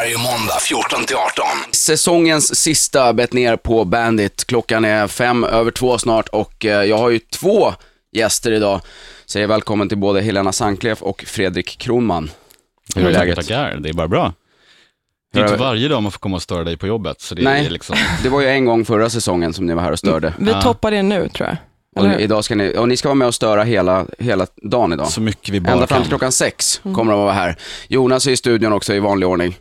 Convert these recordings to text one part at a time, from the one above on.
varje måndag 14 till 18. Säsongens sista bet ner på Bandit. Klockan är fem över två snart och eh, jag har ju två gäster idag. Säger välkommen till både Helena Sankleff och Fredrik Kronman. Hur är Tackar, läget? Tackar, det är bara bra. Det är inte varje dag man får komma och störa dig på jobbet, så det Nej. är liksom... Det var ju en gång förra säsongen som ni var här och störde. Vi toppar det nu tror jag. Och idag ska ni, och ni ska vara med och störa hela, hela dagen idag. Så mycket vi bara Ända fram kan. till klockan sex kommer de att vara här. Jonas är i studion också i vanlig ordning.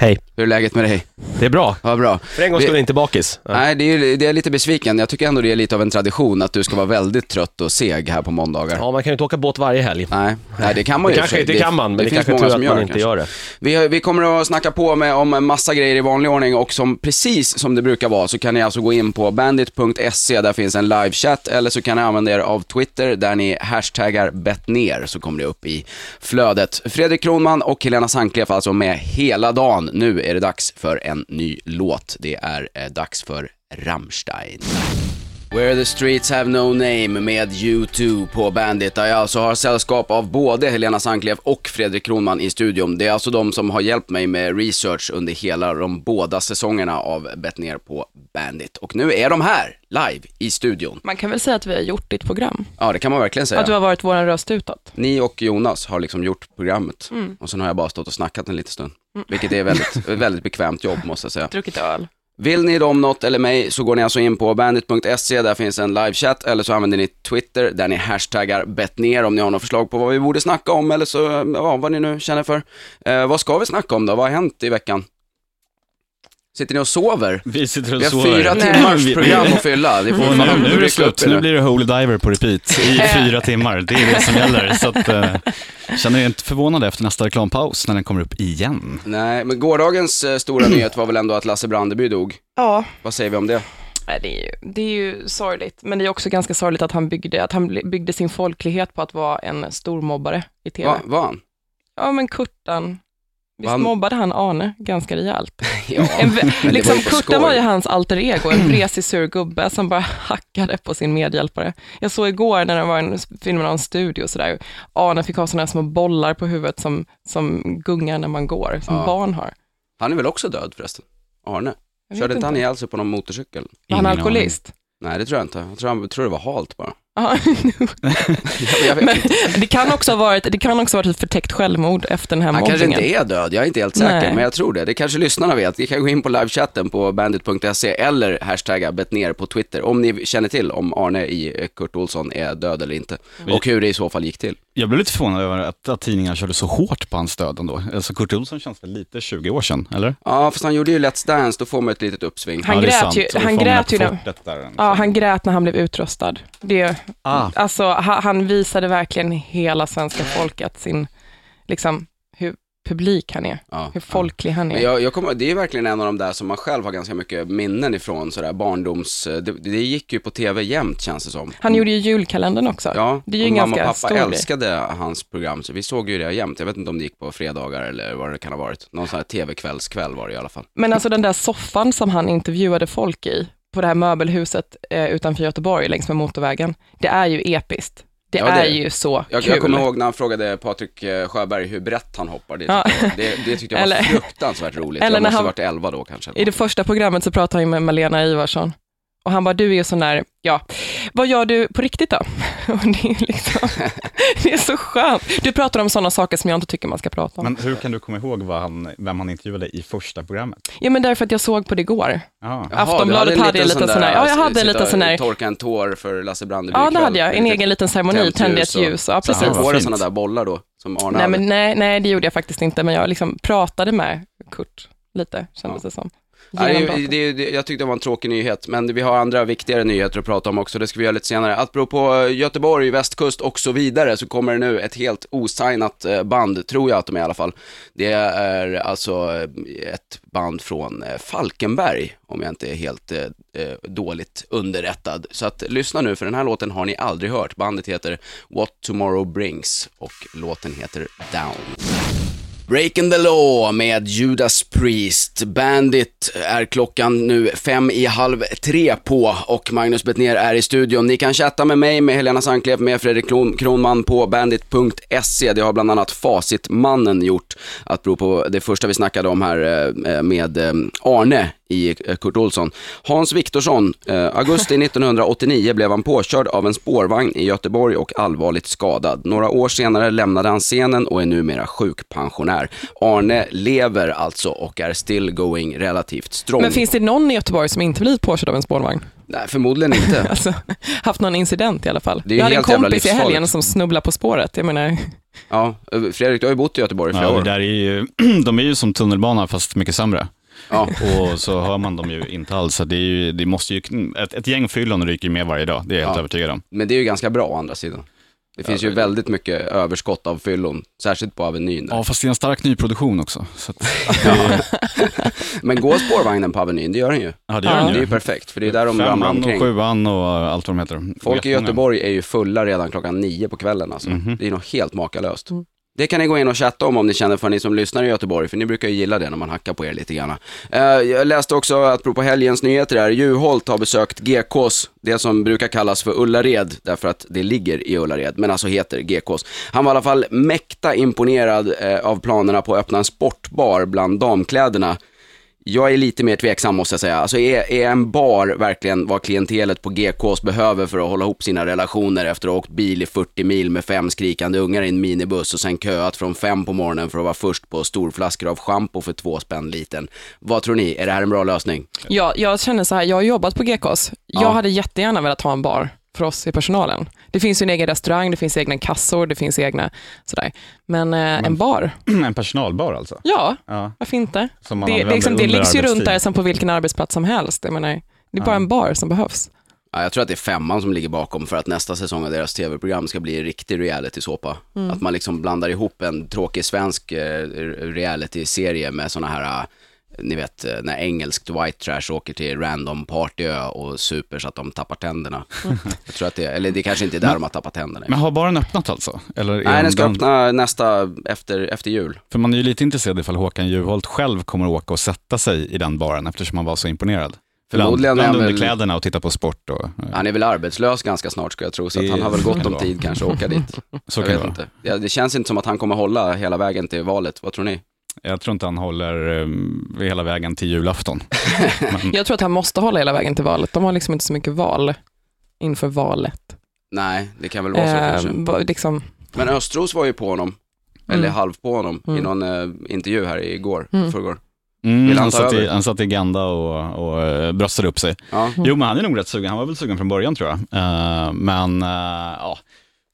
Hej. Hur är läget med dig? Det är bra. Ja, bra. För en gång Vi- skulle inte bakis. Ja. Nej, det är, det är lite besviken. Jag tycker ändå det är lite av en tradition att du ska vara väldigt trött och seg här på måndagar. ja, man kan ju inte åka båt varje helg. Nej, nej, det kan man Det ju. och kanske sig. inte kan man, men det, finns kanske många tur som att man gör inte kanske. gör det. Vi, vi kommer att snacka på med om en massa grejer i vanlig ordning och som precis som det brukar vara så kan ni alltså gå in på bandit.se, där finns en livechatt eller så kan ni använda er av Twitter där ni hashtaggar betner så kommer det upp i flödet. Fredrik Kronman och Helena Sankleff alltså med hela dagen. Nu är det dags för en ny låt. Det är eh, dags för Rammstein. Where the streets have no name med U2 på Bandit, där jag alltså har sällskap av både Helena Sanklev och Fredrik Kronman i studion. Det är alltså de som har hjälpt mig med research under hela de båda säsongerna av Bet ner på Bandit. Och nu är de här, live, i studion. Man kan väl säga att vi har gjort ditt program? Ja, det kan man verkligen Att du säga. har varit vår röst utåt? Ni och Jonas har liksom gjort programmet Mm. och sen har jag bara stått och snackat en liten stund. Vilket är väldigt, väldigt bekvämt jobb måste jag säga. Druckit öl? Vill ni dem något eller mig så går ni alltså in på bandit.se, där finns en livechatt, eller så använder ni Twitter där ni hashtaggar betner om ni har något förslag på vad vi borde snacka om eller så, ja, vad ni nu känner för. Eh, vad ska vi snacka om då? Vad har hänt i veckan? Sitter ni och sover? Vi sitter och Vi har sover. fyra timmars program att fylla. Ni får Och fan nu, nu är det rycka upp slut, nu blir det Holy Diver på repeat i fyra timmar. Det är det som gäller. Så att, eh, känner er inte förvånade efter nästa reklampaus när den kommer upp igen. Nej, men gårdagens eh, stora nyhet var väl ändå att Lasse Brandeby dog. Ja. Vad säger vi om det? Nej, det, är ju, det är ju sorgligt, men det är också ganska sorgligt att han byggde, att han byggde sin folklighet på att vara en stormobbare i tv. Va, var han? Ja, men Kurtan, visst Han- mobbade han Arne ganska rejält? Ja, En, var liksom, på Kurtan var ju hans alter ego, en vresig sur gubbe som bara hackade på sin medhjälpare. Jag såg igår när det var en film en studio och sådär, Arne fick ha sådana små bollar på huvudet som, som gungar när man går, som Ja. barn har. Han är väl också död förresten? Arne? Körde inte han ihjäl sig på någon motorcykel? Var han alkoholist? Nej, det tror jag inte. Jag tror, han, tror det var halt bara. Ja. Men det kan också ha varit, det kan också ha varit ett förtäckt självmord efter den här Han kanske inte är död, jag är inte helt säker, Nej. men jag tror det. Det kanske lyssnarna vet. Ni kan gå in på livechatten på bandit.se eller hashtagga betner på Twitter om ni känner till om Arne i eh, Kurt Olsson är död eller inte. Vi- Och hur det i så fall gick till. Jag blev lite förvånad över att, att tidningarna körde så hårt på hans död ändå. Alltså Kurt Olsson känns väl lite 20 år sedan, eller? Ja, fast han gjorde ju Let's Dance, då får man ett litet uppsving. Han ja, grät ju- han grät ju. Ja, han grät när han blev utröstad. Det, Ah. alltså, ha- han visade verkligen hela svenska folket sin, liksom, hur publik han är, Ja. hur folklig han Men är. jag, jag kommer, det är verkligen en av de där som man själv har ganska mycket minnen ifrån, sådär barndoms... Det, det gick ju på tv jämt känns det som. Han gjorde ju julkalendern också. Ja, Det är ju och mamma och pappa stor grej. älskade hans program, så vi såg ju det jämt. Jag vet inte om det gick på fredagar eller vad det kan ha varit. Någon sån här tv-kvällskväll var det i alla fall. Men alltså den där soffan som han intervjuade folk i, på det här möbelhuset eh, utanför Göteborg längs med motorvägen, det är ju episkt. Det, Ja, det är ju så Jag, kul. jag kommer ihåg när han frågade Patrik eh, Sjöberg hur brett han hoppar. Det Ja. tyckte, jag, det, det tyckte jag var Eller- fruktansvärt roligt. eller jag måste ha han- varit 11 då kanske. I det första programmet så pratade han ju med Malena Ivarsson. Och han bara, du är ju sån där, ja, vad gör du på riktigt då? Och det är liksom, det är så skönt. Du pratar om sådana saker som jag inte tycker man ska prata om. Men hur kan du komma ihåg vad han, vem han intervjuade i första programmet? Ja, men därför att jag såg på det igår. Ja. Jaha, Aftonbladet hade ju lite sån där- ja, jag hade sitta lite och sån där- Torka en tår för Lasse Brandeby Ja, det hade jag. En egen liten ceremoni, tände ett och- ljus. Ja, Så precis. han det fint. sådana där bollar då, som Arne Nej, hade. men nej, nej, det gjorde jag faktiskt inte, men jag liksom pratade med Kurt lite, kändes Ja. det som. Ja, det, det, jag tyckte det var en tråkig nyhet, men vi har andra viktigare nyheter att prata om också. Det ska vi göra lite senare. Att bero på Göteborg, västkust och så vidare så kommer det nu ett helt osignat eh, band, tror jag att de är i alla fall. Det är alltså eh, ett band från eh, Falkenberg, om jag inte är helt eh, eh, dåligt underrättad. Så att lyssna nu, för den här låten har ni aldrig hört. Bandet heter What Tomorrow Brings och låten heter Down. Breaking the Law med Judas Priest. Bandit är klockan nu fem i halv tre på och Magnus Bettner är i studion. Ni kan chatta med mig, med Helena Sandklev, med Fredrik Kron- Kronman på bandit.se. Det har bland annat Facitmannen gjort, att bero på det första vi snackade om här eh, med eh, Arne i eh, Kurt Olsson. Hans Viktorsson, eh, augusti 1989 blev han påkörd av en spårvagn i Göteborg och allvarligt skadad. Några år senare lämnade han scenen och är numera sjukpensionär. Arne lever alltså och är still going relativt strong. Men finns det någon i Göteborg som inte blivit påkörd av en spårvagn? Nej, förmodligen inte. Alltså, haft någon incident i alla fall. Det är ju jag hade en kompis i helgen som snubblade på spåret. Jag menar, Ja, Fredrik, du har ju bott i Göteborg i flera Ja, år. där är ju, de är ju som tunnelbana fast mycket sämre. Ja. Och så hör man dem ju inte alls. Så det, är ju, det måste ju, ett, ett gäng fyllon ryker med varje dag, det är jag helt Ja. övertygad om. Men det är ju ganska bra å andra sidan. Det finns ju det- väldigt mycket överskott av fyllon, särskilt på Avenyn. där. Ja, fast det är en stark nyproduktion också. Så att, Men går spårvagnen på Avenyn? Det gör den ju. ja, det gör Ja. den Det är ju. ju perfekt, för det är där de ramlar Femman omkring. och sjuan och allt vad de heter. Folk i Jättemånga. Göteborg är ju fulla redan klockan nio på kvällen alltså. Mhm. Det är nog helt makalöst. Det kan ni gå in och chatta om om ni känner för ni som lyssnar i Göteborg, för ni brukar ju gilla det när man hackar på er lite grann. Eh, jag läste också att på helgens nyheter här, Juholt har besökt GKs, det som brukar kallas för Ullared, därför att det ligger i Ullared, men alltså heter GKs. Han var i alla fall mäkta imponerad eh, av planerna på att öppna en sportbar bland damkläderna. Jag är lite mer tveksam måste jag säga. Alltså är, är en bar verkligen vad klientelet på GKs behöver för att hålla ihop sina relationer efter att ha åkt bil i 40 mil med fem skrikande ungar i en minibuss och sen köat från fem på morgonen för att vara först på storflaskor av schampo för två spänn liten. Vad tror ni? Är det här en bra lösning? jag, jag känner så här, jag har jobbat på GKs. Jag Ja. hade jättegärna velat ha en bar för oss i personalen. Det finns ju en egen restaurang, det finns egna kassor, det finns egna sådär. Men eh, en bar, En personalbar alltså? ja, Ja, varför inte? Det, det, liksom, det liggs ju runt där som på vilken arbetsplats som helst. Jag menar, det är bara Ja. en bar som behövs. Ja, jag tror att det är femman som ligger bakom för att nästa säsong av deras tv-program ska bli en riktig reality-såpa. Att man liksom blandar ihop en tråkig svensk eh, reality-serie med sådana här, eh, ni vet, eh, när engelskt white trash åker till random partyö och super så att de tappar tänderna. Jag tror att det, eller det kanske inte är där de har tappat tänderna. Men har baren öppnat alltså? Eller är Nej, den ska den- öppna nästa, efter, efter jul. För man är ju lite intresserad ifall Håkan Juholt själv kommer att åka och sätta sig i den baren eftersom han var så imponerad. Förmodligen Bland, är bland han väl- underkläderna och titta på sport och... Han är väl arbetslös ganska snart ska jag tro, så han har väl gott om tid kanske att åka dit. Så jag kan vet det inte. Ja, det känns inte som att han kommer hålla hela vägen till valet. Vad tror ni? Jag tror inte han håller um, hela vägen till julafton. Men, Jag tror att han måste hålla hela vägen till valet. De har liksom inte så mycket val inför valet. Nej, det kan väl vara så Eh, kanske. liksom, Men Östros var ju på honom, eller Mm. halv på honom, i Mm. någon eh, intervju här igår, Mm. förrgår. mm, han satt i, han satt i Ganda och, och uh, bröstade upp sig. Ja. Jo, men han är nog rätt sugen. Han var väl sugen från början tror jag. Eh, men eh, ja,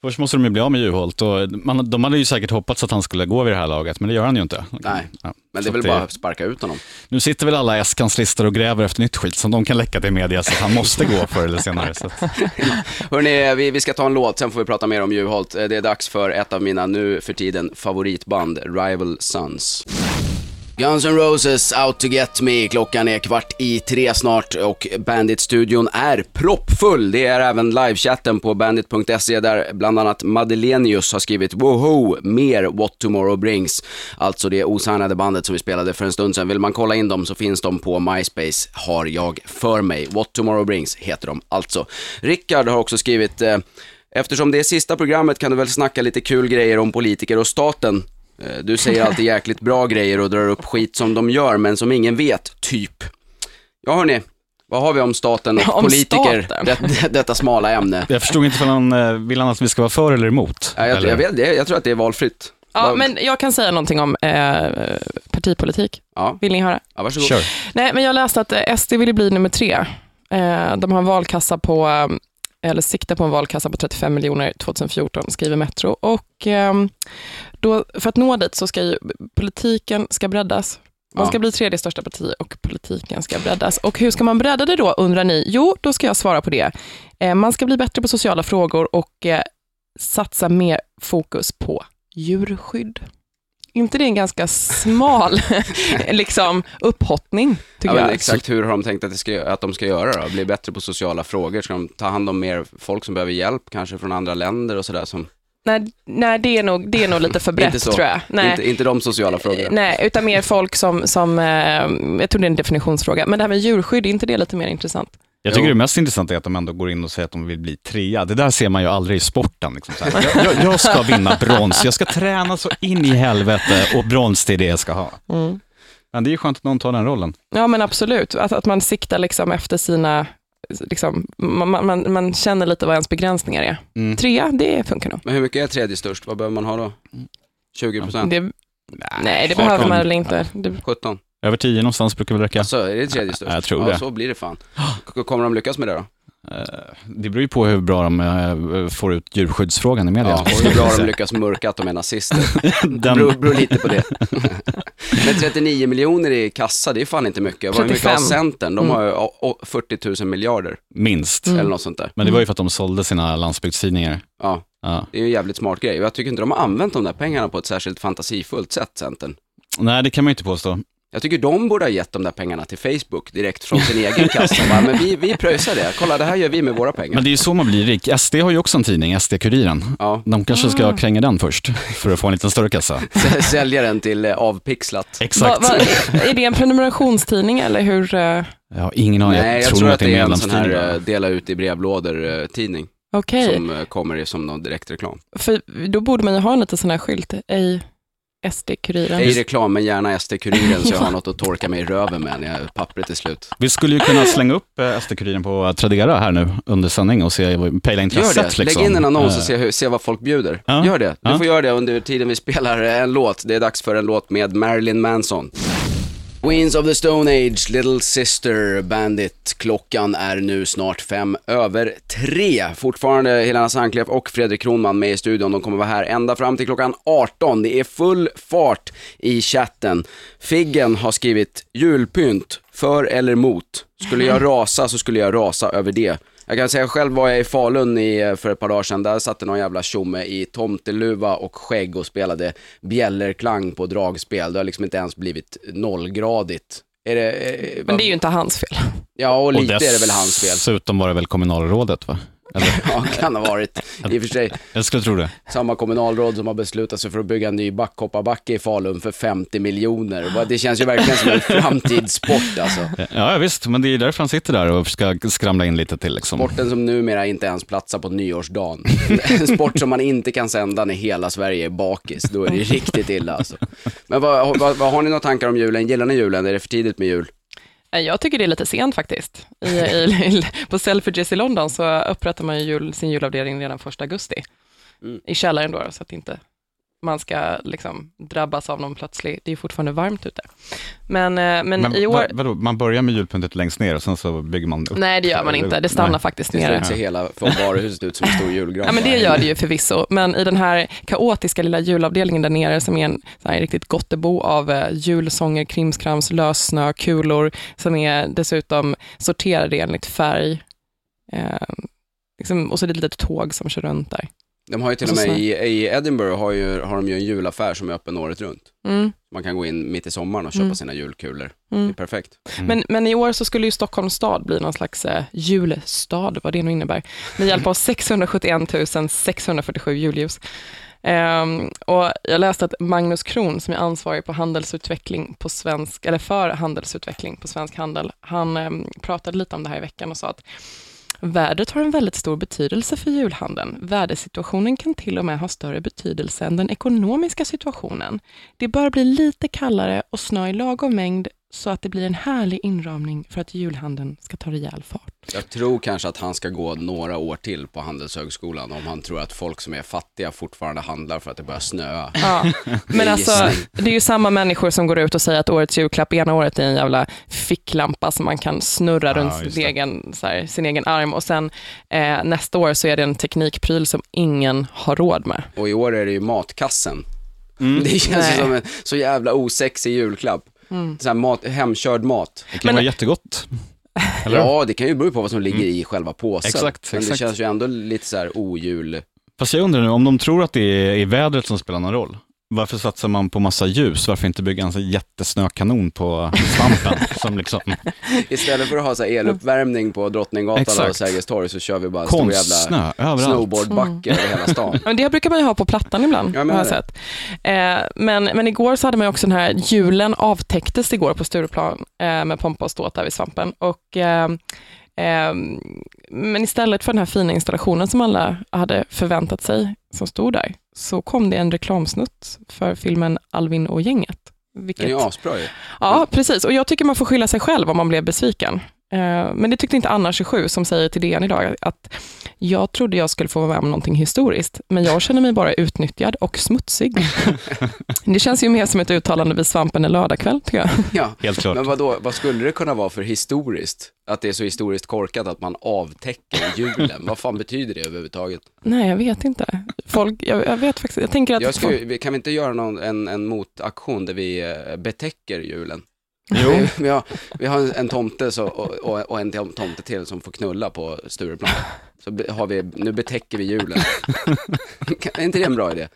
först måste de ju bli av med Juholt. Och man, de hade ju säkert hoppats att han skulle gå vid det här laget, men det gör han ju inte. Nej, Ja, men det är väl att bara att sparka ut honom. Nu sitter väl alla S-kanslister och gräver efter nytt skit som de kan läcka till media så att han måste gå förr eller senare. Så Hörrni, vi, vi ska ta en låt, sen får vi prata mer om Juholt. Det är dags för ett av mina nu för tiden favoritband, Rival Sons. Guns N' Roses, Out to Get Me. Klockan är kvart i tre snart och Bandit-studion är proppfull. Det är även livechatten på bandit.se där bland annat Madelenius har skrivit woho, mer What Tomorrow Brings. Alltså det osignade bandet som vi spelade för en stund sedan. Vill man kolla in dem så finns de på MySpace, har jag för mig. What Tomorrow Brings heter de alltså. Rickard har också skrivit eh, Eftersom det är sista programmet kan du väl snacka lite kul grejer om politiker och staten. Eh, Du säger alltid jäkligt bra grejer och drar upp skit som de gör, men som ingen vet, typ. Ja hörni, vad har vi om staten och Om politiker? staten? Det, det, detta smala ämne. jag förstod inte om han eh, vill han att vi ska vara för eller emot. Ja, jag, eller? jag, vet, det, jag tror att det är valfritt. ja, Vad- men jag kan säga någonting om eh, partipolitik. Ja, Vill ni höra? ja varsågod. Kör. Nej, men jag läste att eh, SD vill bli nummer tre. Eh, de har en valkassa på, eller siktar på en valkassa på 35 miljoner 2014, skriver Metro. Och ehm, då, för att nå dit så ska ju politiken ska breddas. Man ska bli tredje största parti och politiken ska breddas. Och hur ska man bredda det då, undrar ni? Jo, då ska jag svara på det. Eh, man ska bli bättre på sociala frågor och eh, satsa mer fokus på djurskydd. Inte det en ganska smal liksom, upphottning, tycker Ja, jag? exakt hur har de tänkt att, det ska, att de ska göra då? Bli bättre på sociala frågor? Ska de ta hand om mer folk som behöver hjälp, kanske från andra länder och sådär som... Nej, nej det, är nog, det är nog lite för brett Inte så. tror jag. Nej. Inte, inte de sociala frågorna. Nej, utan mer folk som, som eh, jag tror det är en definitionsfråga, men det här med djurskydd, är inte det lite mer intressant? Jag tycker Jo. det mest intressanta är att de ändå går in och säger att de vill bli trea. Det där ser man ju aldrig i sporten. Liksom så här. Jag, jag, jag ska vinna brons, jag ska träna så in i helvete och brons det är det jag ska ha. Mm. Men det är ju skönt att någon tar den rollen. Ja, men absolut. Att, att man siktar liksom efter sina, liksom, man, man, man känner lite vad ens begränsningar är. Mm. Trea, det funkar nog. Men hur mycket är tredje störst? Vad behöver man ha då? 20 procent? Det, nej, det 18. behöver man väl inte. Det, 17? Över tio någonstans brukar väl räcka. Alltså, är det tredje störst? jag tror ja, det. så blir det fan. Kommer de lyckas med det då? Eh, Det beror ju på hur bra de eh, får ut djurskyddsfrågan i media. Ja, och hur bra de lyckas mörka att de är nazister. Det beror, beror lite på det. Men 39 miljoner i kassa, det är fan inte mycket. Vad mycket har 35. Centern? De Mm. har ju o- o- 40 000 miljarder, minst. Mm. eller något sånt där. Men det var ju för att de sålde sina landsbygdstidningar. Ja, Ja. det är ju en jävligt smart grej. Jag tycker inte de har använt de där pengarna på ett särskilt fantasifullt sätt, Centern. Nej, det kan man ju inte påstå. Jag tycker de borde ha gett de där pengarna till Facebook direkt från sin egen kassa. Bara, men vi, vi pröjsar det. Kolla, det här gör vi med våra pengar. Men det är ju så man blir rik. SD har ju också en tidning, SD-Kuriren. Ja, De kanske ska kränga den först, för att få en liten större kassa. sälja den till eh, avpixlat. va, Exakt. va, är det en prenumerationstidning eller hur? eh, Jag har ingen aning. Nej, jag, tror tror nog att det är en sån här eh, va? dela ut i brevlådor-tidning Okej, som kommer som någon direktreklam. för då borde man ju ha en liten sån här skylt, ej SD-Kuriren. Ej reklam, men gärna SD-Kuriren så jag har något att torka mig i röven med när jag- pappret är slut. Vi skulle ju kunna slänga upp eh, SD-Kuriren på Tradera här nu under sändning och se, pejla Gör intresset. det, liksom. lägg in en annons och Eh, se, hur, se vad folk bjuder. Ja. Gör det, du Ja. får göra det under tiden vi spelar en låt. Det är dags för en låt med Marilyn Manson. Queens of the Stone Age, Little Sister Bandit. Klockan är nu snart fem över tre. Fortfarande Helena Sandkleff och Fredrik Kronman med i studion. De kommer vara här ända fram till klockan 18. Det är full fart i chatten. Figgen har skrivit julpynt, för eller mot. Skulle jag rasa så skulle jag rasa över det. Jag kan säga själv var jag i Falun i, för ett par dagar sedan. Där satt det någon jävla tjomme i tomteluva och skägg och spelade bjällerklang på dragspel. Det har liksom inte ens blivit nollgradigt. Är det, eh, Men det är ju inte hans fel. Ja, och och lite är det väl hans fel. Dessutom var det väl kommunalrådet, va? Eller, Ja, kan ha varit. I och för sig, jag skulle tro det. samma kommunalråd som har beslutat sig för att bygga en ny backhoparbacke i Falun för 50 miljoner. Det känns ju verkligen som en framtidssport alltså. Ja, visst, men det är därför han sitter där och ska skramla in lite till. Liksom. Sporten som numera inte ens platsar på nyårsdagen. En sport som man inte kan sända när hela Sverige är bakis. Då är det riktigt illa alltså. Men vad, vad, vad har ni några tankar om julen? Gillar ni julen? Är det för tidigt med jul? Eh, Jag tycker det är lite sent faktiskt. I, i, på Selfridges i London så upprättar man ju jul, sin julavdelning redan 1 augusti. Mm. I källaren då, så att inte man ska liksom drabbas av någon plötslig, det är fortfarande varmt ute. Men, eh, men, Men i år, vad, vadå, man börjar med julpyntet längst ner och sen så bygger man upp? nej det gör man inte, det stannar Nej. faktiskt Till nere. slut ser hela från varuhuset ut som en stor julgran. Ja, men det gör det ju förvisso, men i den här kaotiska lilla julavdelningen där nere som är en så här, riktigt gottebo av eh, julsånger, krimskrams, lössnö, kulor som är dessutom sorterade enligt färg. Eh, liksom, och så är det ett litet tåg som kör runt där. De har ju till och Och med i, i Edinburgh har, ju, har de ju en julaffär som är öppen året runt. Mm. Man kan gå in mitt i sommaren och köpa Mm. sina julkulor. Det Mm. är perfekt. Mm. Men, men i år så skulle ju Stockholms stad bli någon slags eh, julstad, vad det nu innebär, med hjälp av 671 647 julljus. Ehm, och jag läste att Magnus Kron, som är ansvarig på handelsutveckling på svensk, eller för handelsutveckling på Svensk Handel, han ehm, pratade lite om det här i veckan och sa att Vädret har en väldigt stor betydelse för julhandeln. Vädersituationen kan till och med ha större betydelse än den ekonomiska situationen. Det bör bli lite kallare och snö i lagom mängd så att det blir en härlig inramning för att julhandeln ska ta rejäl fart. Jag tror kanske att han ska gå några år till på Handelshögskolan om han tror att folk som är fattiga fortfarande handlar för att det börjar snöa. Ja. Men alltså, det är ju samma människor som går ut och säger att årets julklapp ena året är en jävla ficklampa som man kan snurra Ja, runt egen, så här, sin egen arm och sen eh, nästa år så är det en teknikpryl som ingen har råd med. Och i år är det ju matkassen. Mm. Det känns ju Nej. som en så jävla osexig julklapp. Mm. Så här mat, hemkörd mat. Det kan Men- vara jättegott. Eller? Ja, det kan ju bero på vad som ligger i själva påsen. Exakt, Men det exakt. känns ju ändå lite så här ojul. Fast jag undrar nu, om de tror att det är, är vädret som spelar någon roll, varför satsar man på massa ljus? Varför inte bygga en sån jättesnökanon på svampen? som liksom, Istället för att ha så här eluppvärmning på Drottninggatan Exakt. och Sergels torg så kör vi bara en stor jävla överallt. snowboardbacke över hela stan. Men det brukar man ju ha på plattan ibland, har jag det. sett. Eh, men, men igår så hade man också den här julen avtäcktes igår på Stureplan eh, med pompa och ståt där vid Svampen. Och, eh, eh, men istället för den här fina installationen som alla hade förväntat sig, som stod där, så kom det en reklamsnutt för filmen Alvin och gänget. Den Vilket, är ju asbra ju. ja, precis. Och jag tycker man får skylla sig själv om man blev besviken. Eh, Men det tyckte inte Anna 27 som säger till DN idag att jag trodde jag skulle få vara med om någonting historiskt, men jag känner mig bara utnyttjad och smutsig. det känns ju mer som ett uttalande vid Svampen en lördagkväll, tycker jag. Ja. Helt klart. Men vad då, vad skulle det kunna vara för historiskt? Att det är så historiskt korkat att man avtäcker julen. vad fan betyder det överhuvudtaget? Nej, jag vet inte. Folk, jag, jag vet faktiskt, jag tänker att... Jag ska, kan vi inte göra någon, en, en motaktion där vi eh, betäcker julen? Jo. Vi, har, vi har en, tomte så, och, och, en tomte till som får knulla på Stureplan. Så har vi, nu betäcker vi julen. är inte det en bra idé?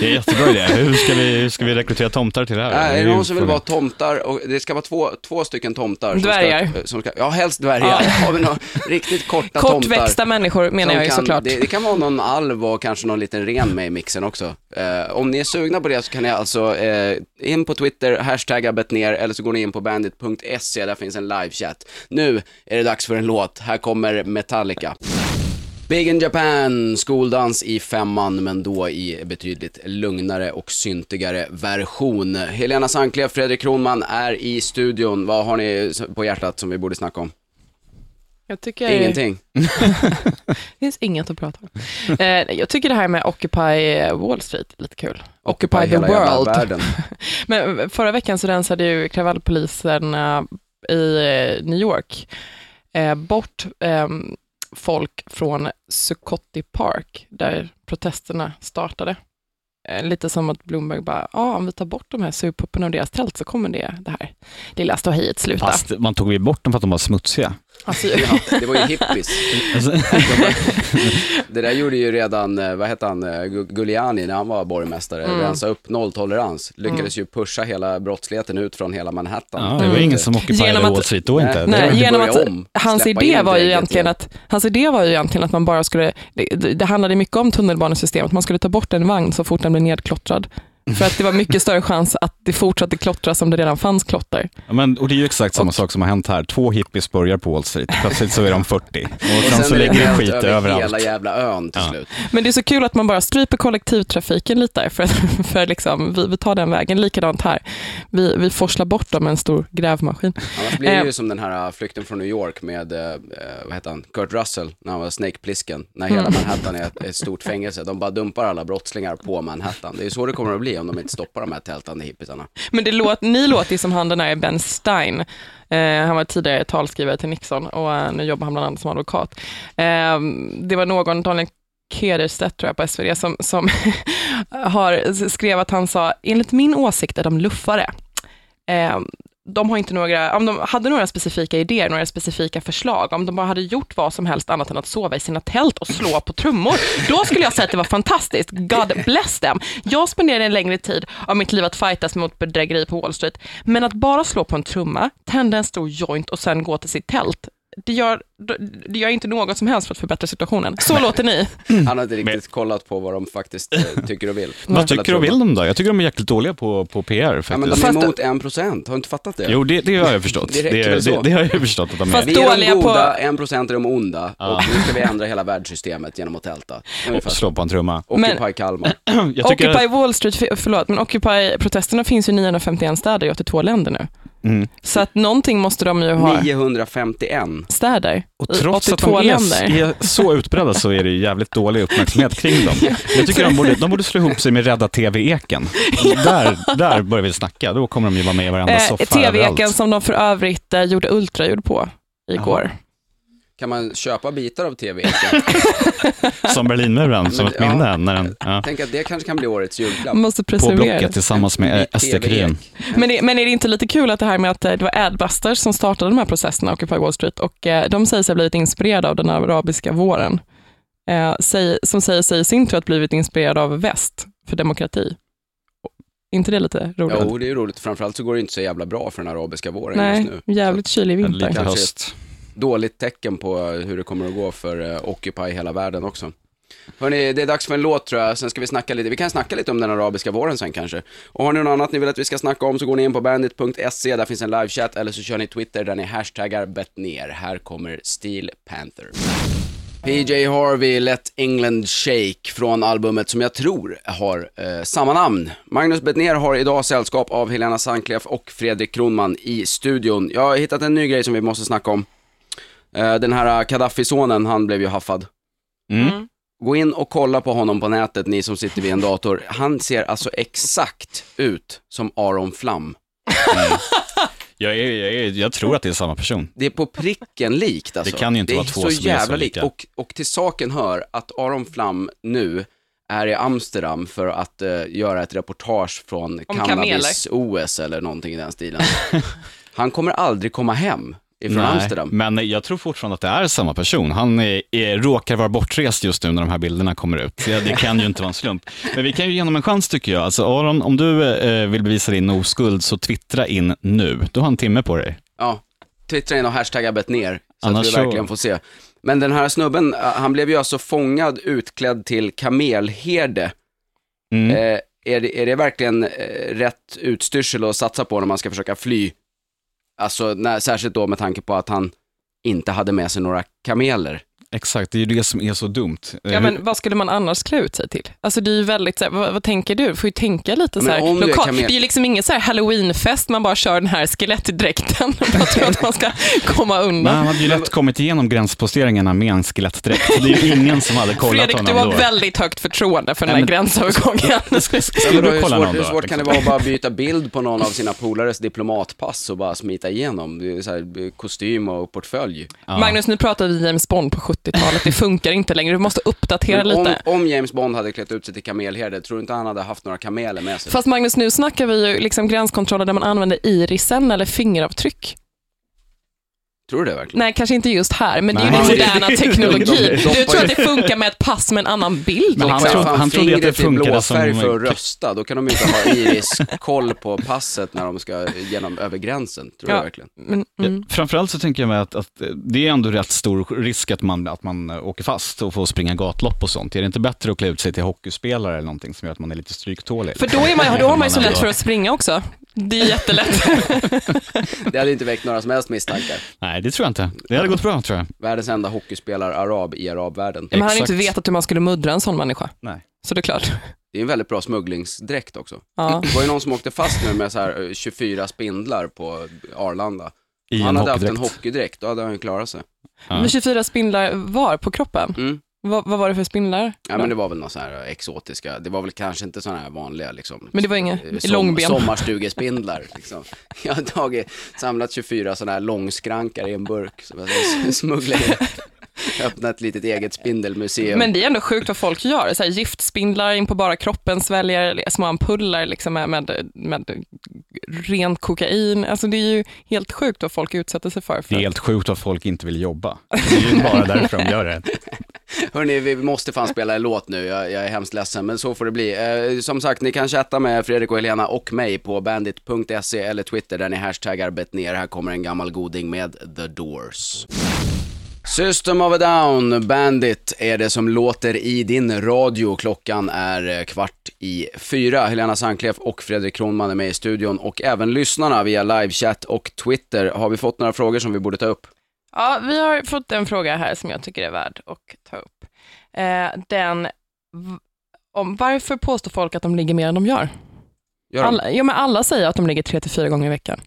Det är jättebra idé. Hur ska vi, hur ska vi rekrytera tomtar till det här? Nej, är det någon som vill vara tomtar? Och det ska vara två, två stycken tomtar. som Dvärgar. Ska, som ska, ja, helst dvärgar. Har vi några riktigt korta tomtar? Kortväxta människor menar jag ju kan, såklart. Det, det kan vara någon alv och kanske någon liten ren med i mixen också. Eh, om ni är sugna på det så kan ni alltså eh, in på Twitter, hashtagga betner eller så går ni in på bandit.se, där finns en livechatt. Nu är det dags för en låt, här kommer Metallica. Big in Japan, skoldans i femman, men då i betydligt lugnare och syntigare version. Helena Sanklev, Fredrik Kronman är i studion. Vad har ni på hjärtat som vi borde snacka om? Jag tycker, Ingenting. Det finns inget att prata om. Eh, jag tycker det här med Occupy Wall Street är lite kul. Occupy the hela jävla world. Men förra veckan så rensade ju kravallpolisen eh, i eh, New York eh, bort ehm, folk från Sukotti Park, där protesterna startade. Eh, lite som att Bloomberg bara, ja, om vi tar bort de här surpupporna och deras tält så kommer det, det här lilla ståhejet sluta. Fast man tog ju bort dem för att de var smutsiga. Alltså, Ja, det var ju hippies. Alltså, Det där gjorde ju redan, eh, vad hette han, eh, Giuliani när han var borgmästare, Mm. rensa upp nolltolerans, lyckades ju pusha hela brottsligheten ut från hela Manhattan. ja, det var ingen som ockuperade Genom att- Wall Street då inte. Nej, Det Nej, genom att om, hans idé var ju egentligen igen. att, hans idé var ju egentligen att man bara skulle, det, det det handlade mycket om tunnelbanesystemet, man skulle ta bort en vagn så fort den blev nedklottrad. För att det var mycket större chans att det fortsatte klottras om det redan fanns klotter. Ja, men, och det är ju exakt samma sak som har hänt här. Två hippies börjar på Wall Street, plötsligt så är de 40. Och sen så är det lägger det helt skit över överallt. hela jävla ön till Ja. slut. Men det är så kul att man bara stryper kollektivtrafiken lite, där, för, för liksom, vi, vi tar den vägen. Likadant här, vi, vi forslar bort dem med en stor grävmaskin. Annars blir det ju Eh. som den här uh, flykten från New York med, eh, vad heter han, Kurt Russell, när han var Snake-plisken, när hela Mm. Manhattan är ett, ett stort fängelse. De bara dumpar alla brottslingar på Manhattan. Det är ju så det kommer att bli om de inte stoppar de här tältande hippisarna. Men det låt, ni låter ju som han den här Ben Stein. Eh, han var tidigare talskrivare till Nixon och eh, nu jobbar han bland annat som advokat. Eh, det var någon, Daniel Kederstedt tror jag på SvD, som, som har, skrev att han sa, enligt min åsikt är de luffare. Eh, de har inte några, om de hade några specifika idéer, några specifika förslag, om de bara hade gjort vad som helst annat än att sova i sina tält och slå på trummor, då skulle jag säga att det var fantastiskt. God bless them. Jag spenderade en längre tid av mitt liv att fightas mot bedrägeri på Wall Street, men att bara slå på en trumma, tända en stor joint och sen gå till sitt tält, det gör, det gör inte något som helst för att förbättra situationen. Så låter ni. Han har inte riktigt kollat på vad de faktiskt eh, tycker och vill. Vad tycker och vill de då? Jag tycker de är jäkligt dåliga på, på PR Ja, faktiskt. men de är emot en procent, har du inte fattat det? Jo, det, det har jag förstått. Det Det, det, det, har jag förstått att de är. Fast Vi är dåliga de på- goda, en procent är de onda Ja. och nu ska vi ändra hela världssystemet genom att tälta. Ungefär Och slå på en trumma. Occupy Kalmar. Occupy Wall Street, för- förlåt, men Occupy-protesterna finns ju i 951 städer i 82 länder nu. Mm. Så att någonting måste de ju ha 951. städer Och trots att 82 de är, länder. är så utbredda så är det ju jävligt dålig uppmärksamhet kring dem. Jag tycker de borde, de borde slå ihop sig med Rädda TV-eken. Där, där börjar vi snacka, då kommer de ju vara med i varenda Eh, soffa TV-eken överallt. som de för övrigt eh, gjorde ultraljud på igår. Kan man köpa bitar av TV-eken? Som Berlinmuren, som ett ja. minne. När den, ja, Tänk att det kanske kan bli årets julklapp. Måste på Blocket tillsammans med SD-kurin. Men, det- men är det inte lite kul att det här med att eh, det var Adbusters som startade de här processerna, Occupy Wall Street, och eh, de säger sig ha blivit inspirerade av den arabiska våren, eh, som säger sig i sin tur att blivit inspirerade av väst för demokrati. inte det lite roligt? Jo, det är roligt. Framförallt så går det inte så jävla bra för den arabiska våren Nej, just nu. jävligt kylig En vinter. lite Kanske höst. Dåligt tecken på hur det kommer att gå för eh, Occupy hela världen också. Hörni, det är dags för en låt tror jag, sen ska vi snacka lite, vi kan snacka lite om den arabiska våren sen kanske. Och har ni något annat ni vill att vi ska snacka om så går ni in på bandit.se, där finns en livechatt, eller så kör ni Twitter där ni hashtaggar bettner. Här kommer Steel Panther. PJ Harvey, Let England Shake från albumet som jag tror har eh, samma namn. Magnus Bettner har idag sällskap av Helena Sandklef och Fredrik Kronman i studion. Jag har hittat en ny grej som vi måste snacka om. Eh, den här Gaddafi-sonen, han blev ju haffad. Mm. Gå in och kolla på honom på nätet, ni som sitter vid en dator. Han ser alltså exakt ut som Aron Flam. Jag, är, jag, är, jag tror att det är samma person. Det är på pricken likt alltså. Det kan ju inte det vara två som är så jävla likt. lika. Och, och till saken hör att Aron Flam nu är i Amsterdam för att eh, göra ett reportage från cannabis-OS eller någonting i den stilen. Han kommer aldrig komma hem ifrån Amsterdam. men jag tror fortfarande att det är samma person. Han är, är, råkar vara bortrest just nu när de här bilderna kommer ut. Det, det kan ju inte vara en slump. Men vi kan ju ge honom en chans tycker jag. Alltså Aron, om du eh, vill bevisa din oskuld så twittra in nu. Du har en timme på dig. Ja, twittra in och hashtagga bet ner så Annars att vi verkligen får se. Men den här snubben, eh, han blev ju alltså fångad utklädd till kamelherde. Mm. Eh, är, det, är det verkligen eh, rätt utstyrsel att satsa på när man ska försöka fly? Alltså, när, särskilt då med tanke på att han inte hade med sig några kameler. Exakt, det är ju det som är så dumt. Eh, Ja, men vad skulle man annars klä ut sig till? Alltså det är ju väldigt, så här, vad, vad tänker du? Får ju tänka lite så här, lokalt. kamel- Det är ju liksom ingen så här halloweenfest, man bara kör den här skelettdräkten. Jag tror att man ska komma undan. han hade ju lätt kommit igenom gränsposteringarna med en skelettdräkt. Det är ju ingen som hade kollat Fredrik, honom du har då. väldigt högt förtroende för den här men- gränsövergången. Skulle du hur kolla svårt, någon hur svårt kan det liksom? vara att bara byta bild på någon av sina polares diplomatpass och bara smita igenom? Det är så här, eh, kostym och portfölj. Ja. Magnus, nu pratar vi James Bond på 70-talet. Det funkar inte längre. Du måste uppdatera om, lite. om James Bond hade klätt ut sig till kamelherde, tror du inte han hade haft några kameler med sig? Fast Magnus, nu snackar vi ju liksom gränskontroller där man använder irisen eller fingeravtryck. Tror du det verkligen? Nej, kanske inte just här, men det är ju den moderna De- teknologin. Du tror att det funkar med ett pass med en annan bild? Men han liksom? tror- Fan, han trodde att det fingret funkade som- för att rösta, då kan de ju inte ha iris-koll på passet när de ska genom över gränsen. Tror Ja. du verkligen? Men, mm. Ja, Framförallt så tänker jag mig att, att det är ändå rätt stor risk att man, att man eh, åker fast och får springa gatlopp och sånt. Är det inte bättre att klä ut sig till hockeyspelare eller någonting som gör att man är lite stryktålig? För då, är man, då har man ju så lätt för att springa också. Det är jättelätt. Det hade inte väckt några som helst misstankar. Nej, det tror jag inte. Det hade gått bra tror jag. Världens enda hockeyspelare-arab i arabvärlden. Men han hade inte vetat hur man skulle muddra en sån människa. Nej. Så det är klart. Det är en väldigt bra smugglingsdräkt också. Ja. Det var ju någon som åkte fast nu med så här eh, 24 spindlar på Arlanda. I han en hade haft en hockeydräkt. hockeydräkt, då hade han ju klarat sig. Ja. Men 24 spindlar var på kroppen? Mm. Vad, vad var det för spindlar? Ja men det var väl några så här exotiska, det var väl kanske inte sådana här vanliga liksom. Men det var inga eh, långben. Sommarstugespindlar liksom. Jag har tagit, samlat 24 sådana här långskrankar i en burk, så jag smugglar in. Öppnat ett litet eget spindelmuseum. Men det är ändå sjukt vad folk gör. Så här, giftspindlar in på bara kroppen, sväljer små ampuller liksom med, med, med rent kokain. Alltså det är ju helt sjukt vad folk utsätter sig för. Det för. är helt sjukt att folk inte vill jobba. Det är ju bara därför de gör det. Hörni, vi måste fan spela en låt nu, jag, jag är hemskt ledsen, men så får det bli. Eh, som sagt, ni kan chatta med Fredrik och Helena och mig på bandit.se eller Twitter där ni hashtaggar betner. Här kommer en gammal goding med The Doors. System of a Down, Bandit är det som låter i din radio. Klockan är eh, kvart i fyra. Helena Sankleff och Fredrik Kronman är med i studion och även lyssnarna via livechatt och Twitter. Har vi fått några frågor som vi borde ta upp? Ja, vi har fått en fråga här som jag tycker är värd att ta upp. Eh, den om varför påstår folk att de ligger mer än de gör? Gör de? Alla, ja, men alla säger att de ligger tre till fyra gånger i veckan.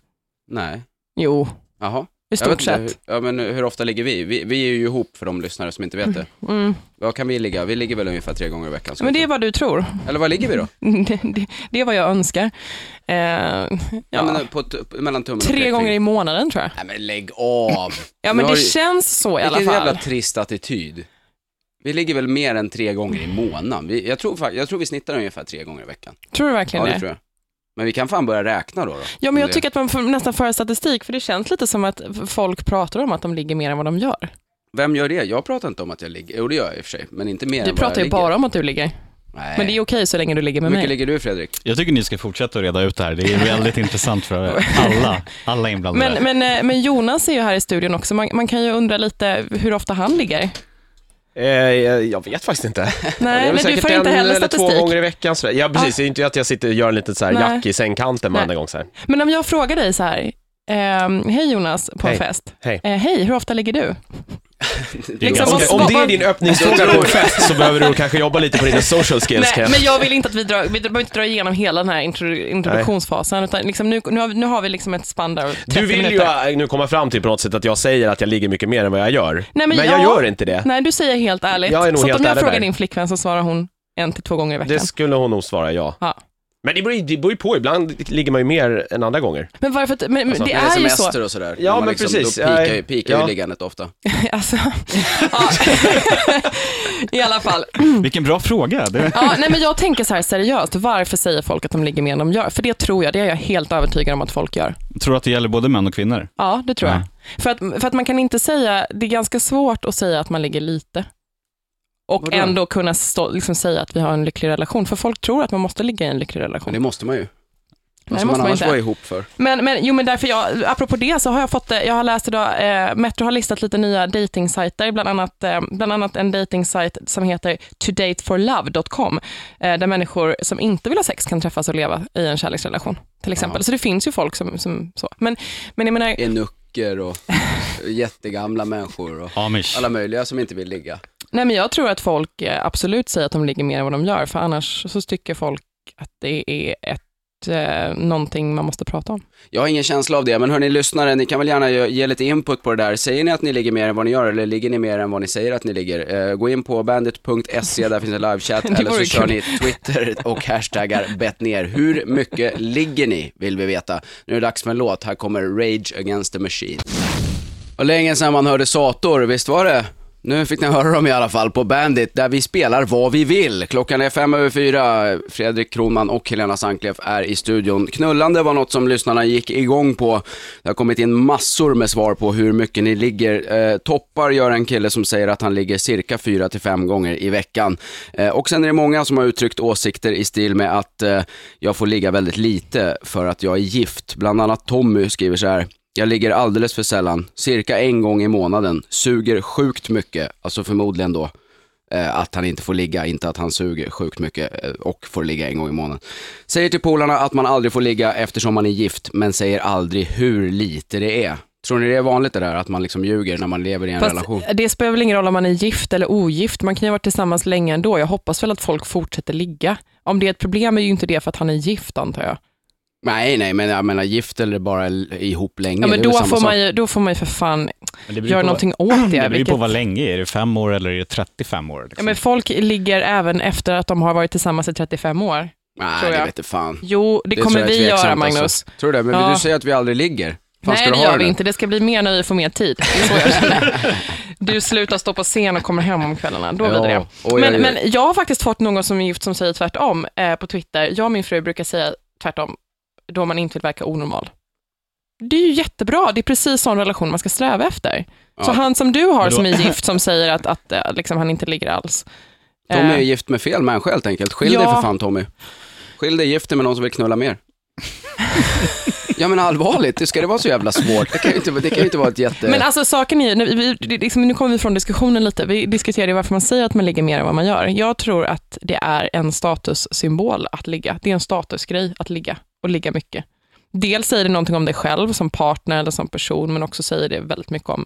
Nej. Jo, Jaha. I stort sett. hur, ja, men hur ofta ligger vi? vi? Vi är ju ihop för de lyssnare som inte vet det. Mm. Vad kan vi ligga? Vi ligger väl ungefär tre gånger i veckan. Men det är vad du tror. Eller vad ligger vi då? Det, det, det är vad jag önskar. Eh, Ja. ja, men på, t- mellan tummen tre gånger i månaden tror jag. Nej men lägg av! Ja, men det känns så i alla Vilken fall. jävla trist attityd. Vi ligger väl mer än tre gånger i månaden. Vi, jag, tror, jag tror vi snittar ungefär tre gånger i veckan. Tror du Ja, verkligen det det? tror jag. Men vi kan fan börja räkna då. då Ja, men jag det- tycker att man får nästan föra statistik, för det känns lite som att folk pratar om att de ligger mer än vad de gör. Vem gör det? Jag pratar inte om att jag ligger, jo det gör jag i och för sig, men inte mer Du än vad pratar jag ju ligger. bara om att du ligger. Nej. Men det är okej så länge du ligger med Hur mycket mig. ligger du Fredrik? Jag tycker ni ska fortsätta att reda ut det här. Det är väldigt intressant för alla, alla inblandade. Men, men, eh, men Jonas är ju här i studion också. Man, man kan ju undra lite hur ofta han ligger. Eh, jag vet faktiskt inte. Nej, men du får inte heller eller två statistik. gånger i veckan. sådär. Ja, precis. Det är inte att jag sitter och gör en liten så här Nej. jack i sängkanten varenda gång. Så här. Men om jag frågar dig så här, ehm, hej Jonas på en fest. Hej. Eh, hej, hur ofta ligger du? Det liksom, vad- Om det är din öppningsfråga på en fest så behöver du kanske jobba lite på dina social skills. Nej, jag- men jag vill inte att vi drar, vi behöver inte dra igenom hela den här intro, introduktionsfasen, utan liksom nu, nu, har, vi- nu har vi liksom ett spann där, 30 Du vill minuter. ju nu komma fram till på något sätt att jag säger att jag ligger mycket mer än vad jag gör. Nej, men men jag ja. gör inte det. Nej, du säger helt ärligt. Jag är nog så helt om jag frågar där. din flickvän så svarar hon en till två gånger i veckan. Det skulle hon nog svara ja. Ja. Men det beror, ju- det beror ju på, ibland ligger man ju mer än andra gånger. Men varför, men, men Alltså, det är är ju semester så. och sådär. Ja, men precis. Då pikar, ju- Ja, pikar ju ja. liggandet ofta. Alltså. I alla fall. vilken bra fråga. Det, Ja, nej, men jag tänker så här seriöst, varför säger folk att de ligger mer än de gör? För det tror jag, det är jag helt övertygad om att folk gör. tror du att det gäller både män och kvinnor? Ja, det tror Ja. jag. För att, för att man kan inte säga, det är ganska svårt att säga att man ligger lite. Och Vadå? ändå kunna stå, liksom säga att vi har en lycklig relation. För folk tror att man måste ligga i en lycklig relation. Men det måste man ju. Vad det ska man man annars inte. vara ihop för? Men, men, jo, men därför jag, apropå det så har jag fått, eh, jag har läst idag, eh, Metro har listat lite nya datingsajter, bland annat, eh, bland annat en datingsajt som heter todateforlove.com, eh, där människor som inte vill ha sex kan träffas och leva i en kärleksrelation, till exempel. Ja. Så det finns ju folk som, som så. Men, men jag menar, Enucker och jättegamla människor och Amish. alla möjliga som inte vill ligga. Nej men jag tror att folk eh, absolut säger att de ligger mer än vad de gör, för annars så tycker folk att det är ett, eh, någonting man måste prata om. Jag har ingen känsla av det, men hörni lyssnare, ni kan väl gärna ge lite input på det där. Säger ni att ni ligger mer än vad ni gör, eller ligger ni mer än vad ni säger att ni ligger? Eh, gå in på bandit.se, där finns en livechatt, eller så kör ni Twitter och hashtaggar bettner. Hur mycket ligger ni, vill vi veta. Nu är det dags för en låt, här kommer Rage Against the Machine. Och länge sedan man hörde Sator, visst var det? Nu fick ni höra dem i alla fall på Bandit, där vi spelar vad vi vill. Klockan är fem över fyra. Fredrik Kronman och Helena Sankleff är i studion. Knullande var något som lyssnarna gick igång på. Det har kommit in massor med svar på hur mycket ni ligger. Eh, toppar gör en kille som säger att han ligger cirka fyra till fem gånger i veckan. Eh, och sen är det många som har uttryckt åsikter i stil med att eh, jag får ligga väldigt lite för att jag är gift. Bland annat Tommy skriver så här. Jag ligger alldeles för sällan, cirka en gång i månaden, suger sjukt mycket, alltså förmodligen då eh, att han inte får ligga, inte att han suger sjukt mycket eh, och får ligga en gång i månaden. Säger till polarna att man aldrig får ligga eftersom man är gift, men säger aldrig hur lite det är. Tror ni det är vanligt det där, att man liksom ljuger när man lever i en Fast relation? det spelar väl ingen roll om man är gift eller ogift, man kan ju ha varit tillsammans länge ändå. Jag hoppas väl att folk fortsätter ligga. Om det är ett problem är ju inte det för att han är gift antar jag. Nej, nej, men jag menar gift eller bara ihop länge, Ja, det men då får, man ju, då får man ju för fan det göra på- någonting åt det. Det beror vilket- på vad länge. Är det fem år eller är det 35 år? ja, Liksom? men folk ligger även efter att de har varit tillsammans i 35 år. Nej, det vet fan. Jo, det, tror kommer vi göra Magnus. Alltså. Tror du det? Men Ja. du säger att vi aldrig ligger. Fan, Nej, det gör vi nu? inte. Det ska bli mer när vi får mer tid. Det. Du slutar stå på scen och kommer hem om kvällarna. Då blir det det. Ja, Men, men jag har faktiskt fått någon som är gift som säger tvärtom eh, på Twitter. Jag och min fru brukar säga tvärtom, då man inte vill verka onormal. Det är ju jättebra, det är precis sån relation man ska sträva efter. Så Ja. han som du har då- som är gift som säger att, att eh, liksom, han inte ligger alls. Tommy är Eh, gift med fel människa helt enkelt. Skilj dig Ja. för fan Tommy. Skilj dig, gift dig med någon som vill knulla mer. ja men allvarligt, det ska det vara så jävla svårt? Det kan ju inte, det kan inte vara ett jätte... Men alltså saken är ju, nu, vi, liksom, nu kommer vi från diskussionen lite, vi diskuterade varför man säger att man ligger mer än vad man gör. Jag tror att det är en statussymbol att ligga. Det är en statusgrej att ligga och ligga mycket. Dels säger det någonting om dig själv som partner eller som person, men också säger det väldigt mycket om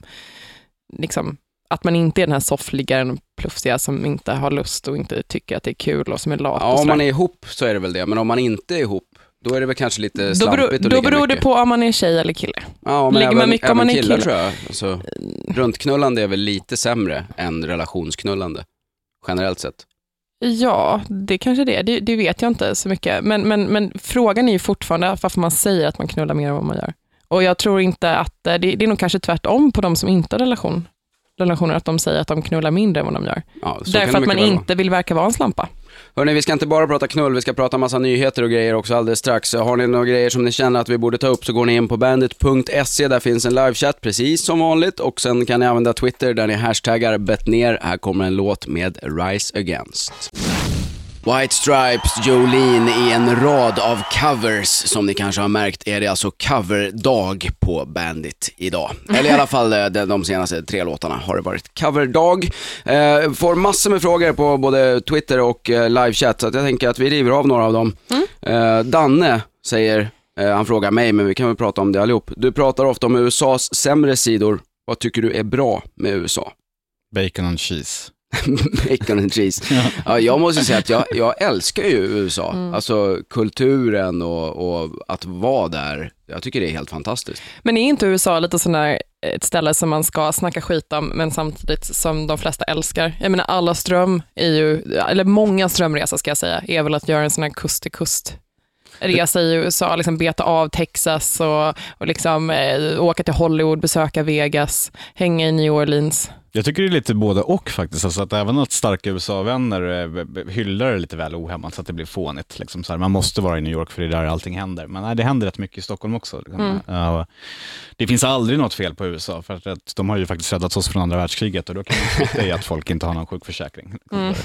liksom, att man inte är den här soffliggaren, plufsiga, som inte har lust och inte tycker att det är kul och som är lat. ja, om man är ihop så är det väl det, men om man inte är ihop, då är det väl kanske lite då slampigt beror, att då beror det på om man är tjej eller kille. Ja, men ligger man även, mycket om man är killar kille? tror jag. Alltså, runtknullande är väl lite sämre än relationsknullande, generellt sett. Ja, det kanske det är. Det, det vet jag inte så mycket. Men, men, men frågan är ju fortfarande varför man säger att man knullar mer än vad man gör. Och jag tror inte att, eh, det, det är nog kanske tvärtom på de som inte har relation, relationer, att de säger att de knullar mindre än vad de gör. Ja, Därför att man inte vill verka vara en slampa. Hörni, vi ska inte bara prata knull, vi ska prata massa nyheter och grejer också alldeles strax. Har ni några grejer som ni känner att vi borde ta upp så går ni in på bandit.se, där finns en livechatt precis som vanligt och sen kan ni använda Twitter där ni hashtaggar bettner. Här kommer en låt med Rise Against. White Stripes, Jolene i en rad av covers. Som ni kanske har märkt är det alltså coverdag på Bandit idag. Eller i alla fall eh, de, senaste tre låtarna har det varit coverdag. Eh, får massor med frågor på både Twitter och eh, livechatt så att jag tänker att vi river av några av dem. Eh, Danne säger, eh, han frågar mig men vi kan väl prata om det allihop. Du pratar ofta om USAs sämre sidor. Vad tycker du är bra med USA? Bacon and cheese. Bacon and cheese. Ja, jag måste säga att jag, jag älskar ju USA. Alltså kulturen och, och att vara där. Jag tycker det är helt fantastiskt. Men är inte USA lite sån där ett ställe som man ska snacka skit om, men samtidigt som de flesta älskar? Jag menar, alla ström är ju, eller många strömresor ska jag säga, är väl att göra en sån här kust till kust resa i USA, liksom beta av Texas och, och liksom, eh, åka till Hollywood, besöka Vegas, hänga i New Orleans. Jag tycker det är lite både och faktiskt. Alltså att även att starka USA-vänner eh, hyllar det lite väl ohämmat så att det blir fånigt. Liksom så här, man måste vara i New York för det är där allting händer. Men nej, det händer rätt mycket i Stockholm också. Liksom. Ja, och det finns aldrig något fel på USA för att, att de har ju faktiskt räddat oss från andra världskriget och då kan man skita i att folk inte har någon sjukförsäkring.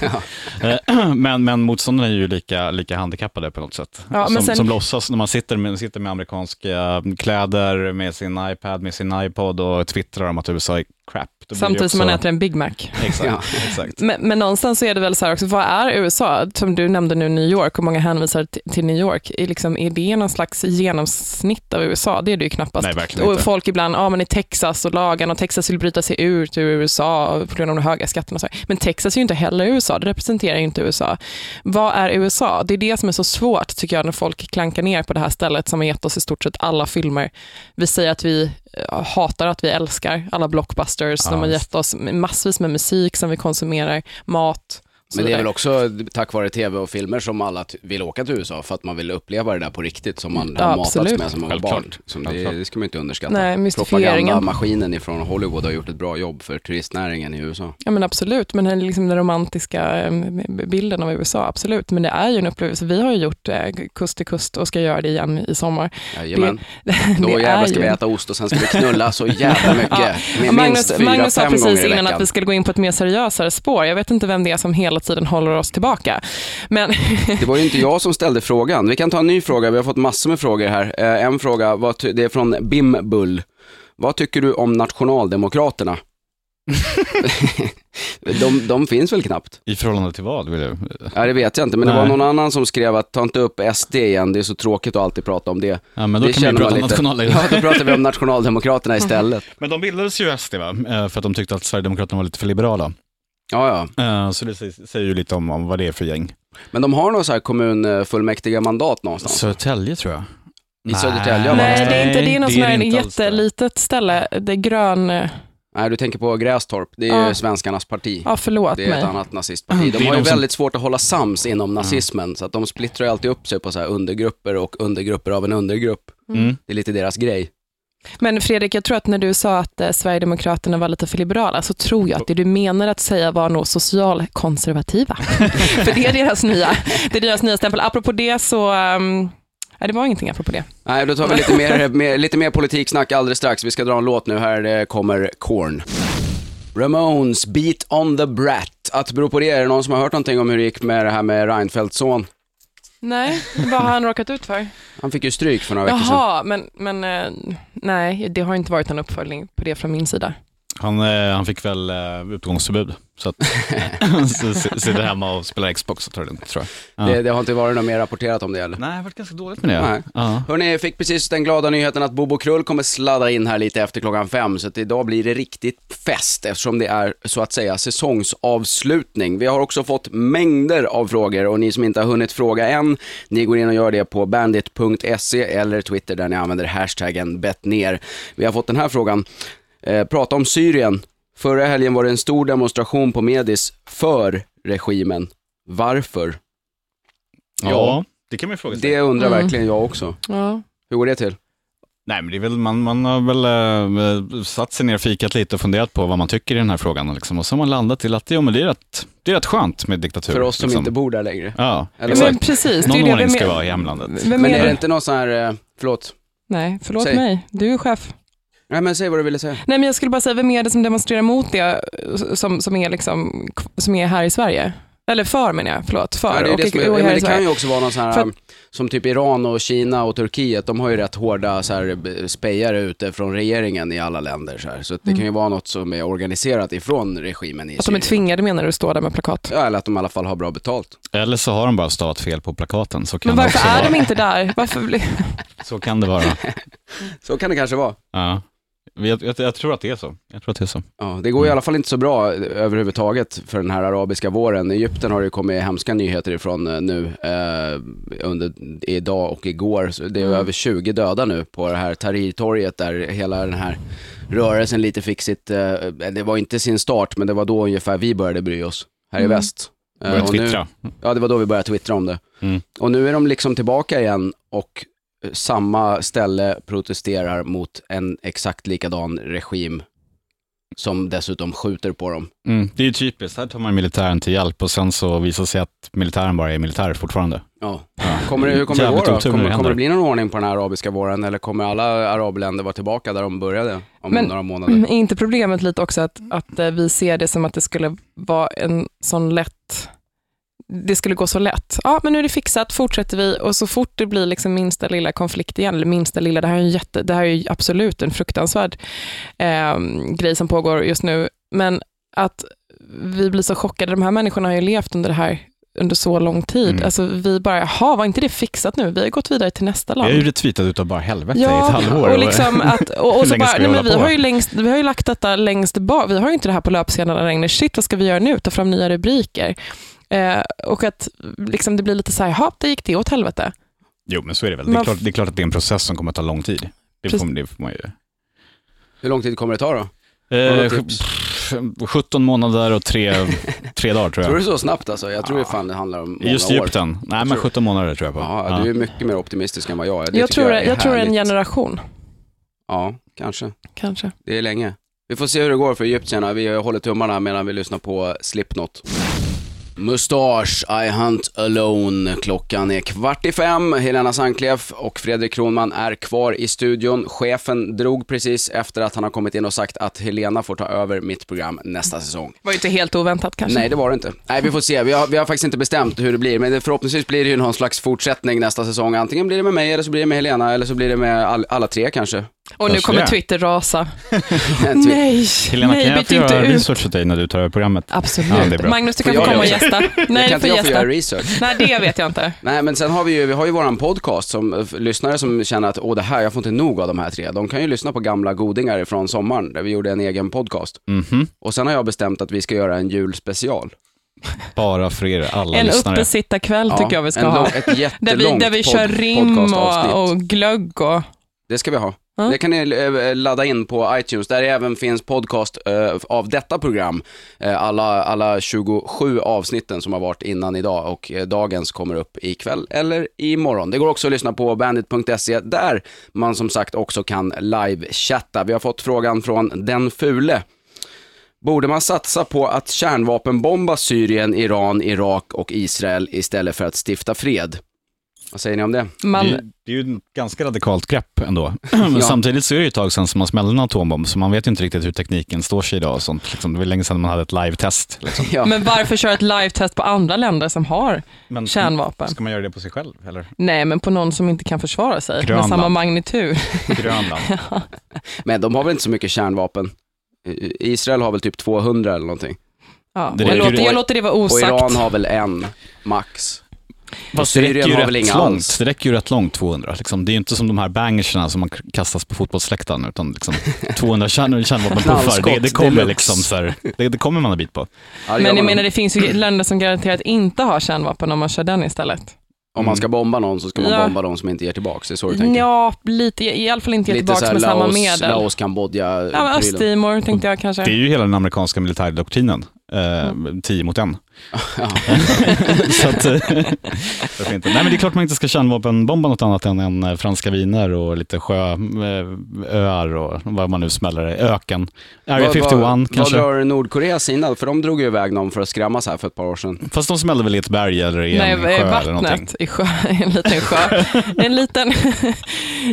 Eh, Men, men motståndarna är ju lika, lika handikappade på något sätt. Ja, som, sen- som låtsas när man sitter med, sitter med amerikanska kläder, med sin iPad, med sin iPod och twittrar om att USA är crap. Samtidigt som man äter en Big Mac. Exakt, Ja. exakt. Men, men någonstans så är det väl så här också, vad är USA? Som du nämnde nu, New York, och många hänvisar till, New York. Är, liksom, är det någon slags genomsnitt av USA? Det är det ju knappast. Nej, verkligen och inte. folk ibland, ja men i Texas och lagen och Texas vill bryta sig ut ur USA på grund av de höga skatterna. och. Men Texas är ju inte heller USA, det representerar ju inte USA. Vad är USA? Det är det som är så svårt tycker jag när folk klankar ner på det här stället som har gett oss i stort sett alla filmer. Vi säger att vi eh, hatar att vi älskar alla blockbusters, Ja, de har gett oss massvis med musik som vi konsumerar, mat. Men det är väl också tack vare tv och filmer som alla vill åka till USA för att man vill uppleva det där på riktigt som man Ja, har matats absolut. med som många Självklart. barn. Som det, det ska man inte underskatta. Nej. Propagandamaskinen ifrån Hollywood har gjort ett bra jobb för turistnäringen i USA. Ja men absolut, men den, liksom den romantiska eh, bilden av USA, absolut. Men det är ju en upplevelse. Vi har ju gjort eh, kust till kust och ska göra det igen i sommar. Jajamän. det Då jävlar ska ju- vi äta ost och sen ska vi knulla så jävla mycket. Ja. Och Magnus, minst fyra, Magnus sa precis innan att vi skulle gå in på ett mer seriösare spår. Jag vet inte vem det är som hela tiden håller oss tillbaka. Men Det var ju inte jag som ställde frågan. Vi kan ta en ny fråga, vi har fått massor med frågor här. Eh, En fråga, det är från Bimbull. Vad tycker du om Nationaldemokraterna? de, de finns väl knappt? I förhållande till vad? Vill du? Ja, det vet jag inte, men det Nej. var någon annan som skrev att ta inte upp SD igen, det är så tråkigt att alltid prata om det. Ja, men då det kan vi prata om nationaldagen. Ja, då pratar vi om Nationaldemokraterna istället. Men de bildades ju SD va? Eh, för att de tyckte att Sverigedemokraterna var lite för liberala. Ja, ja. Eh, Så det säger- ju lite om, om vad det är för gäng. Men de har någon så här kommunfullmäktiga mandat någonstans. Södertälje tror jag. I Södertälje har man nej, det är inte det är något det är inte jättelitet ställe. Det är grön... Nej, du tänker på Grästorp. Det är ju Ja. svenskarnas parti. Ja, förlåt Det är mig. ett annat nazistparti. De är har ju väldigt svårt att hålla sams inom nazismen, så att de splittrar ju alltid upp sig på så här undergrupper och undergrupper av en undergrupp. Mm. Det är lite deras grej. Men Fredrik, jag tror att när du sa att eh, Sverigedemokraterna var lite för liberala, så tror jag att det du menar att säga var nog socialkonservativa. för det är deras nya, det är deras nya stämpel. Apropå det så, um, nej, det var ingenting apropå det. Nej, då tar vi lite mer, mer, lite mer politiksnack alldeles strax. Vi ska dra en låt nu. Här eh, kommer Korn. Ramones, Beat on the Brat. Att bero på det, är det någon som har hört någonting om hur det gick med det här med Reinfeldts son? Nej, vad har han råkat ut för? Han fick ju stryk för några veckor sedan. Jaha, men, men eh, nej, det har inte varit någon uppföljning på det från min sida. Han, eh, han fick väl eh, utgångsförbud. Så att, så, sitter hemma och spelar Xbox och tar det lugnt, tror jag. Ja. Det, det har inte varit något mer rapporterat om det eller? Nej, det har varit ganska dåligt med det. Nej. Ja. Hörni, jag fick precis den glada nyheten att Bobo Krull kommer sladda in här lite efter klockan fem, så att idag blir det riktigt fest eftersom det är så att säga säsongsavslutning. Vi har också fått mängder av frågor och ni som inte har hunnit fråga än, ni går in och gör det på bandit.se eller Twitter där ni använder hashtaggen bettner. Vi har fått den här frågan, eh, prata om Syrien. Förra helgen var det en stor demonstration på Medis för regimen. Varför? ja, det kan man ju fråga sig. Det undrar Mm. verkligen jag också. Ja. Hur går det till? Nej, men det är väl, man, man har väl äh, satt sig ner och fikat lite och funderat på vad man tycker i den här frågan. Liksom. Och så har man landat till att ja, men det, är rätt, det är rätt skönt med diktatur. För oss som liksom. inte bor där längre. Ja, Eller Men precis, det är Någon det. ordning Vem ska är- vara i hemlandet. Men är är det det? inte någon sån här, eh, förlåt? Nej, förlåt Säg. mig. Du är chef. Nej men säg vad du ville säga. Nej, men jag skulle bara säga, vem är det som demonstrerar mot det som, som, är, liksom, som är här i Sverige? Eller för menar jag, förlåt. För. Ja, det, är och, det, som är, och men det kan ju också vara någon sån här, För att- som typ Iran och Kina och Turkiet, de har ju rätt hårda så här, b- spejare ute från regeringen i alla länder. Så, här. så det kan ju vara något som är organiserat ifrån regimen i Mm. Att de är Syrien. tvingade menar du att stå där med plakat? Ja, eller att de i alla fall har bra betalt. Eller så har de bara stavat fel på plakaten. Så kan Men det varför också är vara. de inte där? Varför. Så kan det vara. Så kan det kanske vara. Ja. Jag, jag, jag tror att det är så. Jag tror att det är så. Ja, det går i alla fall inte så bra överhuvudtaget för den här arabiska våren. I Egypten har det kommit hemska nyheter ifrån eh, nu eh, under idag och igår. Så det är Mm. över 20 döda nu på det här Tahrirtorget där hela den här rörelsen lite fick sitt, eh, det var inte sin start men det var då ungefär vi började bry oss här i Mm. väst. Eh, Börja och nu- twittra. Ja, det var då vi började twittra om det. Mm. Och nu är de liksom tillbaka igen och eh, samma ställe protesterar mot en exakt likadan regim som dessutom skjuter på dem. Mm. Det är ju typiskt. Här tar man militären till hjälp och sen så visar det sig att militären bara är militär fortfarande. Ja. Kommer det, hur kommer det gå då? Kommer, det kommer det bli någon ordning på den här arabiska våren eller kommer alla arabländer vara tillbaka där de började om Men- några månader? Är inte problemet lite också att, att eh, vi ser det som att det skulle vara en sån lätt det skulle gå så lätt. Ja, men nu är det fixat, fortsätter vi och så fort det blir liksom minsta lilla konflikt igen, eller minsta lilla, det här är, en jätte, det här är ju absolut en fruktansvärd eh, grej som pågår just nu, men att vi blir så chockade, de här människorna har ju levt under det här under så lång tid. Mm. Alltså vi bara, jaha, var inte det fixat nu? Vi har gått vidare till nästa land. Jag är ju retweetat utav bara helvete i ett Ja, halvår. och, liksom att, och, och så bara, vi nej, men vi, på? har ju längst, vi har ju lagt detta längst bak, vi har ju inte det här på löpsedlarna längre. Shit, vad ska vi göra nu? Ta fram nya rubriker. Eh, och att liksom, det blir lite så här, jaha, det gick det åt helvete. Jo, men så är det väl. Det är, klart, det är klart att det är en process som kommer att ta lång tid. Det får, det får man ju. Hur lång tid kommer det ta då? Eh, något tips? pff, 17 månader och tre, tre dagar tror Tror jag. du så snabbt alltså? Jag tror ju fan det handlar om många Just år. Egypten. Nej, men tror- 17 månader tror jag på. Ja, du är mycket mer optimistisk än vad jag är. Det Jag tror, är jag, jag tror en generation, Ja, kanske. kanske. Det är länge. Vi får se hur det går för egyptierna. Vi håller tummarna medan vi lyssnar på Slipknot. Mustasch, I hunt alone. Klockan är kvart i fem. Helena Sankleff och Fredrik Kronman är kvar i studion. Chefen drog precis efter att han har kommit in och sagt att Helena får ta över mitt program nästa säsong. var ju inte helt oväntat kanske. Nej, det var det inte. Nej, vi får se. Vi har, vi har faktiskt inte bestämt hur det blir, men förhoppningsvis blir det ju någon slags fortsättning nästa säsong. Antingen blir det med mig, eller så blir det med Helena, eller så blir det med all, alla tre kanske. Och nu kommer det. Twitter rasa. Nej, Helena, nej, kan jag få göra ut. research åt dig när du tar över programmet? Absolut. Ja, det är bra. Magnus, du kan få komma och gästa. Nej, kan du inte får jag få göra research? Nej, det vet jag inte. Nej, men sen har vi ju, vi har ju våran podcast som eh, lyssnare som känner att åh det här, jag får inte nog av de här tre. De kan ju lyssna på gamla godingar från sommaren, där vi gjorde en egen podcast. Mhm. Och sen har jag bestämt att vi ska göra en julspecial. Bara för er, alla En lyssnare. uppesittarkväll tycker jag vi ska en ha. lång, ett Där vi, där vi kör rim och, och glögg och... Det ska vi ha. Ja. Det kan ni eh, ladda in på iTunes, där det även finns podcast eh, av detta program. Eh, alla, alla 27 avsnitten som har varit innan idag och dagens kommer upp ikväll eller imorgon. Det går också att lyssna på bandit.se där man som sagt också kan live-chatta. Vi har fått frågan från Den Fule. Borde man satsa på att kärnvapenbomba Syrien, Iran, Irak och Israel istället för att stifta fred? Vad säger ni om det? Man, Det, det är ju ett ganska radikalt grepp ändå. Men Ja. samtidigt så är det ju ett tag sedan som man smällde en atombomb, så man vet ju inte riktigt hur tekniken står sig idag och sånt. Liksom, det var länge sedan man hade ett live-test. Liksom. Ja. Men varför köra ett live-test på andra länder som har Men kärnvapen? ska man göra det på sig själv, eller? Nej, men på någon som inte kan försvara sig med Grönland. samma magnitud. Grönland. Men de har väl inte så mycket kärnvapen? Israel har väl typ 200 eller någonting. Ja, Det jag, låter, jag låter det vara Och osagt. Iran har väl en, max. Fast det räcker ju rätt långt. alls. Det räcker ju rätt långt, 200. Liksom. Det är ju inte som de här bangerserna som man kastas på fotbollsläktaren, utan liksom 200 kärn kärnvapenpuffar. Det, det kommer liksom så här, det, det kommer man en bit på. Men jag menar, det finns ju länder som garanterat inte har kärnvapen om man kör den istället. Om man ska bomba någon så ska man Ja. bomba de som inte ger tillbaks. Det är så du tänker? Ja, lite, i alla fall inte ge Lite tillbaka med samma Laos, medel. Laos, Kambodja, ja. Östtimor tänkte jag kanske. Det är ju hela den amerikanska militärdoktrinen. Eh, tio mot en. Ja. så att, eh, varför inte? Nej men det är klart man inte ska kärnvapenbomba något annat än, än eh, franska viner och lite sjööar och vad man nu smäller det. Öken. Area Vad- 51 vad, kanske. Vad drar Nordkorea sina? För de drog ju iväg någon för att skrämmas här för ett par år sedan. Fast de smällde väl i ett berg eller i en Nej, sjö eller någonting. vattnet i sjö, en liten sjö. En liten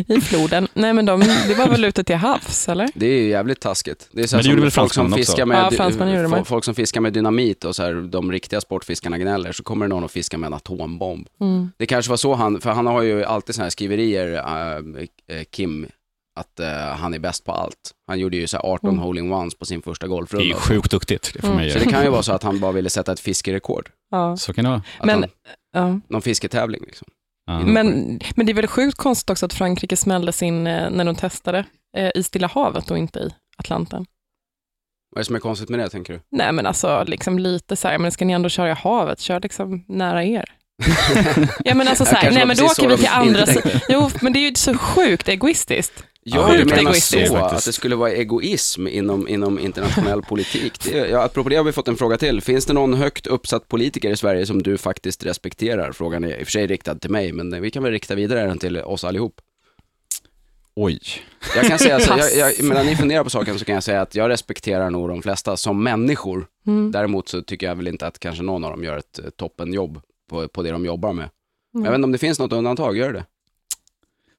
i floden. Nej, men de, det var väl ute till havs, eller? Det är ju jävligt taskigt. Det är så Men det gjorde väl folk som fransmännen fiskar också? med, Ja, fransmännen gjorde det fo- med. folk som fiskar med dynamit och så här, de de riktiga sportfiskarna gnäller så kommer det någon och fiska med en atombomb. Mm. Det kanske var så han, för han har ju alltid sådana här skriverier, äh, eh, Kim, att eh, han är bäst på allt. Han gjorde ju så här 18 Mm. hole-in-ones på sin första Det är golfrunda. ju sjukt duktigt, det får Mm. man Så det kan ju vara så att han bara ville sätta ett fiskerekord. Ja. Så kan det vara. Att Men, han, ja. någon fisketävling liksom. Men, men det är väl sjukt konstigt också att Frankrike smällde sin, eh, när de testade, eh, i Stilla havet och inte i Atlanten. Vad är det som är konstigt med det, tänker du? Nej men alltså liksom lite så här, men ska ni ändå köra i havet, kör liksom nära er. ja men alltså så här, nej men då åker vi till andra sidan. Jo men det är ju så sjukt egoistiskt. Ja, du menar egoistiskt så, att det skulle vara egoism inom, inom internationell politik. Det, ja, apropå det har vi fått en fråga till. Finns det någon högt uppsatt politiker i Sverige som du faktiskt respekterar? Frågan är i och för sig riktad till mig, men vi kan väl rikta vidare den till oss allihop. Oj. Jag kan säga, så, jag, jag, medan ni funderar på saken så kan jag säga att jag respekterar nog de flesta som människor. Mm. Däremot så tycker jag väl inte att kanske någon av dem gör ett eh, toppenjobb på, på det de jobbar med. Mm. Jag vet inte om det finns något undantag, gör det?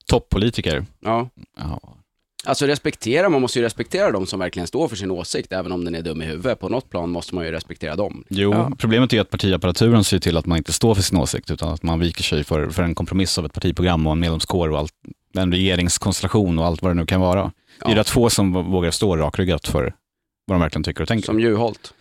Toppolitiker. Ja. Ja. Alltså respektera, man måste ju respektera de som verkligen står för sin åsikt, även om den är dum i huvudet. På något plan måste man ju respektera dem. Jo, Ja. problemet är att partiapparaturen ser till att man inte står för sin åsikt, utan att man viker sig för, för en kompromiss av ett partiprogram och en medlemskår och allt, en regeringskonstellation och allt vad det nu kan vara. Det är Ja. rätt få som vågar stå rakryggat för vad de verkligen tycker och tänker. Som Juholt.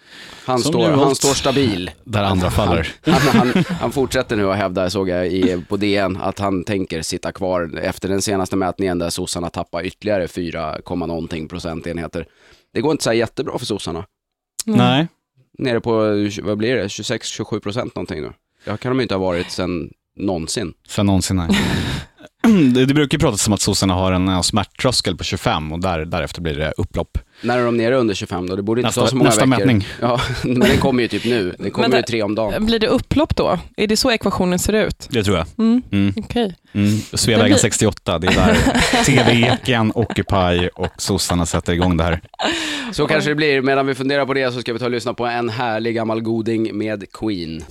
Han, Som står, han står stabil. Där andra faller. Han, han, han fortsätter nu att hävda, såg jag i, på DN, att han tänker sitta kvar efter den senaste mätningen där sossarna tappar ytterligare 4, komma någonting procentenheter. Det går inte så här jättebra för sossarna. Nej, Nere på, vad blir det, 26-27 procent någonting nu. Det kan de ju inte ha varit sedan någonsin. sen någonsin nej. det, det brukar ju pratas om att sossarna har en smärttröskel på 25 och där, därefter blir det upplopp. När är de nere under 25 då? Det borde inte Nästa- ta så många nästa veckor. mätning. Ja, men den kommer ju typ nu. Den kommer Men ju tre om dagen. Blir det upplopp då? Är det så ekvationen ser ut? Det tror jag. Mm. Mm. Okej. Mm. Sveavägen Det blir- 68, det är där TV-eken, Occupy och sossarna sätter igång det här. Så kanske det blir. Medan vi funderar på det så ska vi ta och lyssna på en härlig gammal goding med Queen.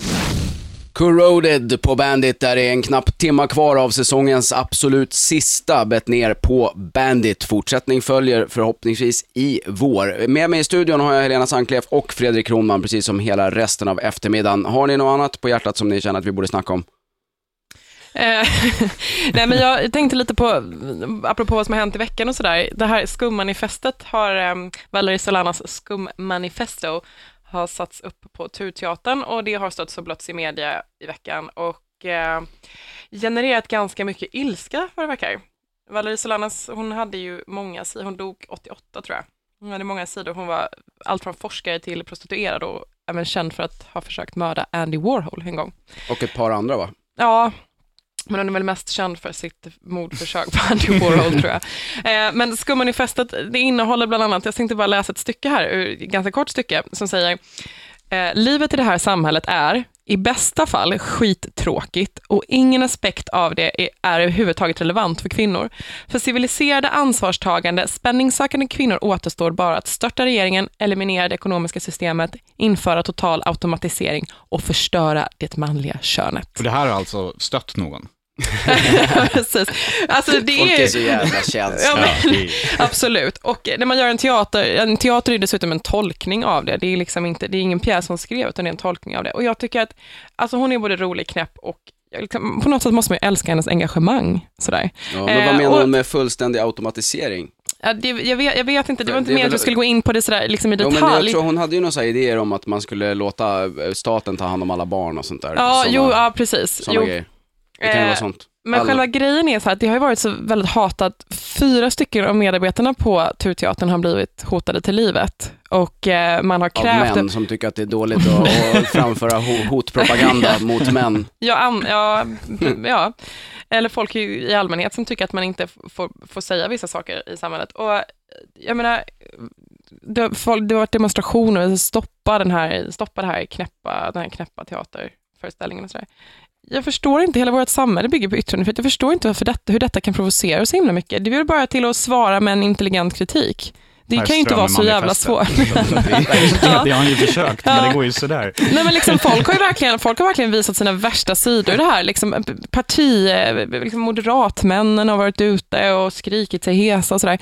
Corroded på Bandit, där det är en knapp timma kvar av säsongens absolut sista bet ner på Bandit. Fortsättning följer förhoppningsvis i vår. Med mig i studion har jag Helena Sandklef och Fredrik Kronman, precis som hela resten av eftermiddagen. Har ni något annat på hjärtat som ni känner att vi borde snacka om? Eh, nej, men jag tänkte lite på, apropå vad som har hänt i veckan och sådär, det här skummanifestet har, um, Valerie Solanas skummanifesto har satts upp på Turteatern och det har stötts och blötts i media i veckan och eh, genererat ganska mycket ilska vad det verkar. Valerie Solanas, hon hade ju många sidor, hon dog 88 tror jag. Hon hade många sidor, hon var allt från forskare till prostituerad och även känd för att ha försökt mörda Andy Warhol en gång. Och ett par andra va? Ja, men hon är väl mest känd för sitt mordförsök på Andy Warhol tror jag. Eh, men Skummanifestet, det innehåller bland annat, jag tänkte bara läsa ett stycke här, ett ganska kort stycke, som säger eh, Livet i det här samhället är, i bästa fall, skittråkigt och ingen aspekt av det är, är överhuvudtaget relevant för kvinnor. För civiliserade, ansvarstagande, spänningssökande kvinnor återstår bara att störta regeringen, eliminera det ekonomiska systemet, införa total automatisering och förstöra det manliga könet. Och det här har alltså stött någon? Precis. Alltså det Folk är är så jävla känsliga. Ja, men, är- absolut. Och när man gör en teater, en teater är dessutom en tolkning av det. Det är liksom inte, det är ingen pjäs som skrev, utan det är en tolkning av det. Och jag tycker att, alltså hon är både rolig, knäpp och liksom, på något sätt måste man ju älska hennes engagemang. Sådär. Ja, men vad Eh, menar och- hon med fullständig automatisering? Ja, det, jag, vet, jag vet inte, det var inte är meningen att du skulle gå in på det sådär, liksom i Jo, detalj. men jag tror hon hade ju några idéer om att man skulle låta eh, staten ta hand om alla barn och sånt där. ja, Såna- jo, ja, precis. såna Jo, grejer. Det kan ju Eh, vara sånt. Men Alla- själva grejen är så här att det har ju varit så väldigt hatat. Fyra stycken av medarbetarna på Turteatern har blivit hotade till livet och eh, man har Av krävt... män som tycker att det är dåligt att, att framföra ho- hotpropaganda mot män. Ja, ja, ja, eller folk i, allmänhet som tycker att man inte får, får säga vissa saker i samhället. Och eh, jag menar, det, folk, det har varit demonstrationer, stoppa den här, stoppa det här knäppa, den här knäppa teaterföreställningen och sådär. Jag förstår inte, hela vårt samhälle bygger på yttrandefrihet. Jag förstår inte varför detta, hur detta kan provocera så himla mycket. Det vill bara till att svara med en intelligent kritik. Det kan ju inte vara så jävla svårt. det, har han ju försökt, men det går ju sådär. Nej, men liksom, folk, har ju verkligen, folk har verkligen visat sina värsta sidor i det här. Liksom, parti, liksom, moderatmännen har varit ute och skrikit sig hesa och sådär.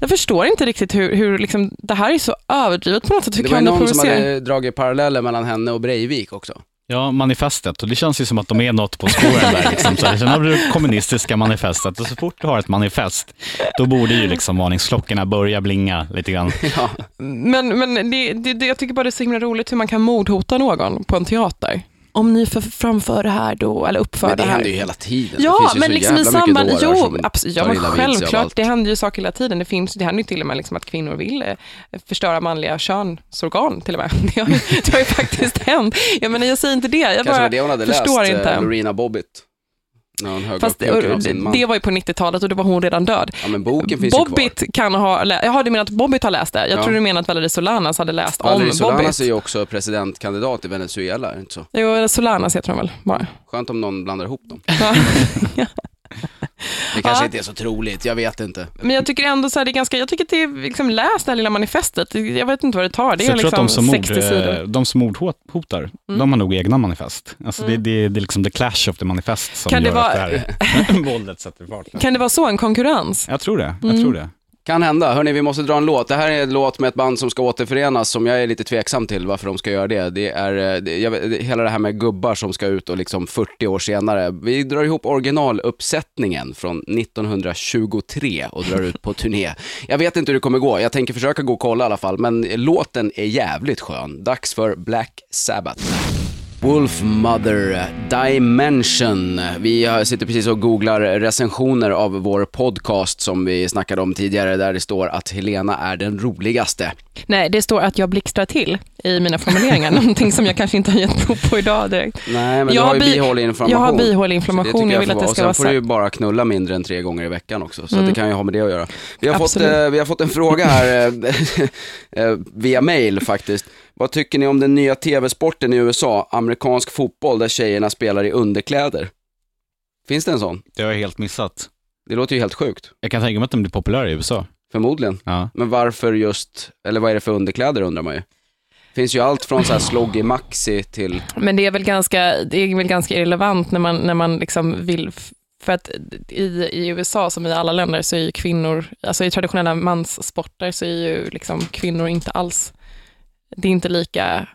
Jag förstår inte riktigt hur, hur liksom, det här är så överdrivet på något sätt. Hur Det var kan ju det någon som hade dragit paralleller mellan henne och Breivik också. Ja, manifestet. Och det känns ju som att de är något på spåren där. Liksom. Så sen har du det kommunistiska manifestet och så fort du har ett manifest, då borde ju liksom varningsklockorna börja blinga lite grann. Ja. Men, men det, det, det, jag tycker bara det är så himla roligt hur man kan mordhota någon på en teater. Om ni för, framför det här då, eller uppför Men det det här. händer ju hela tiden. det Ja, ju men liksom i samband, jo, absolut, ja, men självklart, det händer ju saker hela tiden. Det, finns, det händer ju till och med liksom att kvinnor vill eh, förstöra manliga könsorgan till och med. Det har, det har ju faktiskt hänt. Jag menar, jag säger inte det, jag Kanske bara det hon hade förstår läst, inte. eh, Lorena Bobbitt. Hon högg Fast det, var ju på 90-talet och då var hon redan död. Ja men boken finns ju kvar. Bobbit kan ha, lä- jaha du menar att Bobbit har läst det? Jag Ja. tror du menar att Valerie Solanas hade läst Valerie om Solanas Bobbit. är ju också presidentkandidat i Venezuela, är det inte så? Jo, Solanas heter hon väl bara. Skönt om någon blandar ihop dem. Det kanske Ja. inte är så troligt, jag vet inte. Men jag tycker ändå så här, det är ganska, jag tycker att det är liksom, läs det här lilla manifestet. Jag vet inte vad det tar, det är liksom de som, 60 mord, sidor. eh, de som mordhotar, Mm. de har nog egna manifest. Alltså det, Mm. det, det är liksom the clash of the manifest som Kan det gör vara- att det här våldet sätter fart. Kan det vara så, en konkurrens? Jag tror det. Jag Mm. tror det. Kan hända. Hörni, vi måste dra en låt. Det här är en låt med ett band som ska återförenas som jag är lite tveksam till varför de ska göra det. Det är eh, det, jag, det, hela det här med gubbar som ska ut och liksom 40 år senare. Vi drar ihop originaluppsättningen från 1923 och drar ut på turné. Jag vet inte hur det kommer gå. Jag tänker försöka gå och kolla i alla fall, men låten är jävligt skön. Dags för Black Sabbath. Wolf Mother Dimension. Vi sitter precis och googlar recensioner av vår podcast som vi snackade om tidigare, där det står att Helena är den roligaste. Nej, det står att jag blixtrar till i mina formuleringar, någonting som jag kanske inte har gett prov på idag direkt. Nej, men Jag du har ju bi- bihåleinflammation. Jag har bihåleinflammation, tycker jag vill att det vara. ska Och vara Sen får du ju bara knulla mindre än tre gånger i veckan också, så Mm. det kan ju ha med det att göra. Vi har, fått, Absolut. eh, vi har fått en fråga här eh, eh, via mail faktiskt. Vad tycker ni om den nya tv-sporten i USA, amerikansk fotboll, där tjejerna spelar i underkläder? Finns det en sån? Det har jag helt missat. Det låter ju helt sjukt. Jag kan tänka mig att den blir populär i USA. Förmodligen. Ja. Men varför just, eller vad är det för underkläder undrar man ju. finns ju allt från så här sloggy maxi till, Men det är väl ganska, det är väl ganska irrelevant när man, när man liksom vill för att i, i USA, som i alla länder, så är ju kvinnor, alltså i traditionella manssporter, så är ju liksom kvinnor inte alls, det är inte lika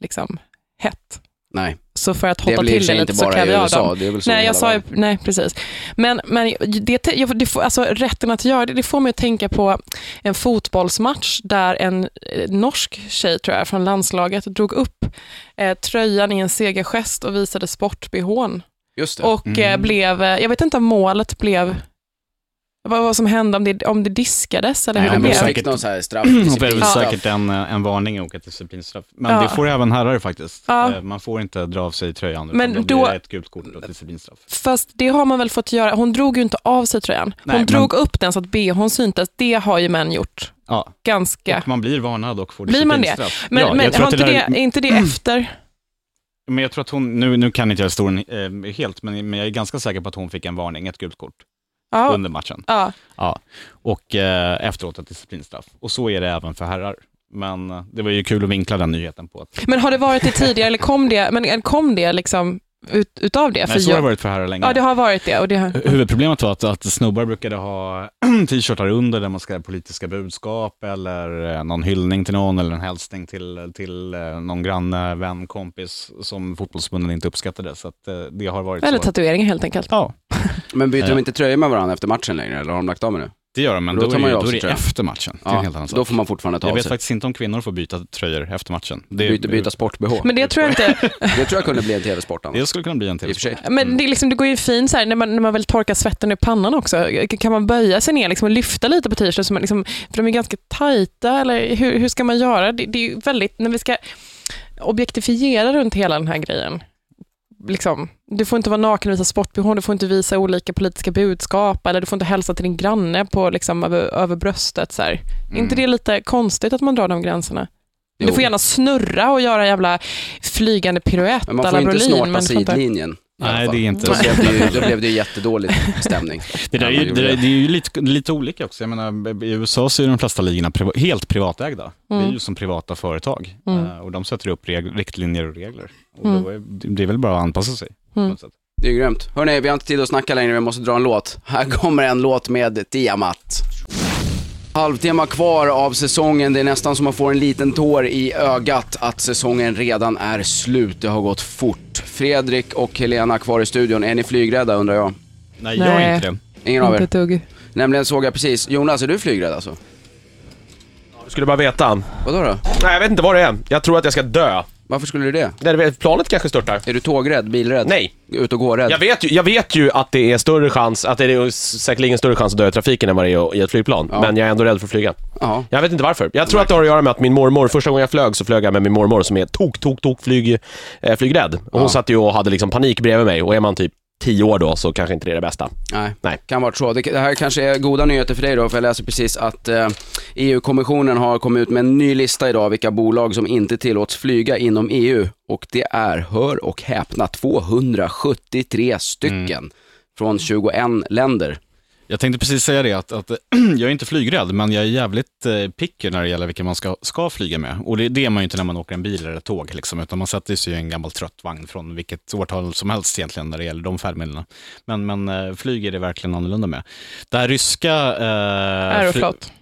liksom, hett. nej. Så för att hotta till det lite så bara kräver i jag USA, dem. det är väl så Nej, jag sa nej precis. Men, men det, det alltså, rätten att göra det, det får mig att tänka på en fotbollsmatch där en eh, norsk tjej, tror jag, från landslaget drog upp eh, tröjan i en segergest och visade sport-bhn. Och eh, Mm. blev, eh, jag vet inte om målet blev, vad, vad som hände, om det, om det diskades eller Nej, hur det blev säkert- någon så här straff, Hon väl disciplinstraff. säkert en, en varning och ett disciplinstraff. Men Ja. det får även herrar faktiskt. Ja. Eh, Man får inte dra av sig tröjan, Men då, blir det ett gult kort och ett disciplinstraff. Fast det har man väl fått göra, hon drog ju inte av sig tröjan. Hon Nej, men- drog upp den så att bhn syntes, det har ju män gjort. Ja, Ganska. och man blir varnad och får Blir man det? disciplinstraff. Men, ja, men har inte det, där- är inte det efter? Men jag tror att hon, nu, nu kan inte jag historien eh, helt, men, men jag är ganska säker på att hon fick en varning, ett gult kort, Ja. under matchen. ja. Ja. Och eh, efteråt ett disciplinstraff. Och så är det även för herrar. Men eh, det var ju kul att vinkla den nyheten på att Men har det varit det tidigare, eller kom det, men kom det liksom ut, utav det? Nej, så har jag, det varit för herrar länge. ja, det har varit det. Och det har, Huvudproblemet var att, att snubbar brukade ha t-shirtar under där man skrev politiska budskap eller eh, någon hyllning till någon eller en hälsning till, till eh, någon granne, vän, kompis som fotbollsförbunden inte uppskattade. Så att, eh, det har varit eller så. tatueringar helt enkelt. Ja, Men byter de inte tröjor med varandra efter matchen längre, eller har de lagt av med det? Det gör de, men Då då, tar man ju då är det efter matchen. Det är en Ja, helt annan sak. då får man fortfarande ta Jag av vet sig. faktiskt inte om kvinnor får byta tröjor efter matchen. Det, Byta, byta sport-bh. Men det tror jag inte, Det tror jag kunde bli en tv-sport annars. det skulle kunna bli en tv-sport. men det, är liksom, det går ju fint så här, när, man, när man väl torkar svetten ur pannan också. Kan man böja sig ner liksom, och lyfta lite på t-shirten? Liksom, för de är ganska tajta, eller hur, hur ska man göra? Det, det är ju väldigt, när vi ska objektifiera runt hela den här grejen. Liksom, du får inte vara naken och visa sport-bh, du får inte visa olika politiska budskap, eller du får inte hälsa till din granne på, liksom, över, över bröstet. Så här. Mm. inte det lite konstigt att man drar de gränserna? Jo. Du får gärna snurra och göra en jävla flygande piruett Men man får inte Brolin, snorta sidlinjen. Nej, det är inte Då så. blev det ju, då blev det ju jättedålig stämning. Det, där är ju, det, där, det är ju lite, lite olika också. Jag menar, I USA så är de flesta ligorna priva, helt privatägda. Det är ju som privata företag. Mm. Eh, och de sätter upp reg, riktlinjer och regler. Och Mm. då är, det är väl bara att anpassa sig. Mm. Det är grymt. Hörni, vi har inte tid att snacka längre, vi måste dra en låt. Här kommer en låt med Tiamat. Halvtimme kvar av säsongen, det är nästan som att få en liten tår i ögat att säsongen redan är slut. Det har gått fort. Fredrik och Helena kvar i studion, är ni flygrädda undrar jag? Nej, jag är inte det. Ingen av Inte er? ett dugg. Nämligen såg jag precis, Jonas är du flygrädd alltså? Skulle bara veta. Vadå då? Nej, jag vet inte vad det är. Jag tror att jag ska dö. Varför skulle du det? Där planet kanske störtar. Är du tågrädd, bilrädd? Nej. Ut och gå-rädd? Jag vet, ju, jag vet ju att det är större chans, att det är säkerligen större chans att dö i trafiken än vad det är i ett flygplan. Ja. Men jag är ändå rädd för att flyga. Ja. Jag vet inte varför. Jag tror att det har att göra med att min mormor, första gången jag flög så flög jag med min mormor som är tok, tok, tok flyg, eh, flygrädd. Och hon Ja. satt ju och hade liksom panik bredvid mig och är man typ 10 år då så kanske inte det är det bästa. Nej, Nej. kan vara så. Det, det här kanske är goda nyheter för dig då, för jag läser precis att eh, EU-kommissionen har kommit ut med en ny lista idag vilka bolag som inte tillåts flyga inom EU. Och det är, hör och häpna, 273 stycken från 21 länder. Jag tänkte precis säga det, att, att jag är inte flygrädd, men jag är jävligt eh, picky när det gäller vilka man ska, ska flyga med. Och det, det är man ju inte när man åker en bil eller ett tåg, liksom, utan man sätter sig i en gammal trött vagn från vilket årtal som helst egentligen när det gäller de färdmedlen. Men, men eh, flyg är det verkligen annorlunda med. Det här ryska... Eh, Aeroflot.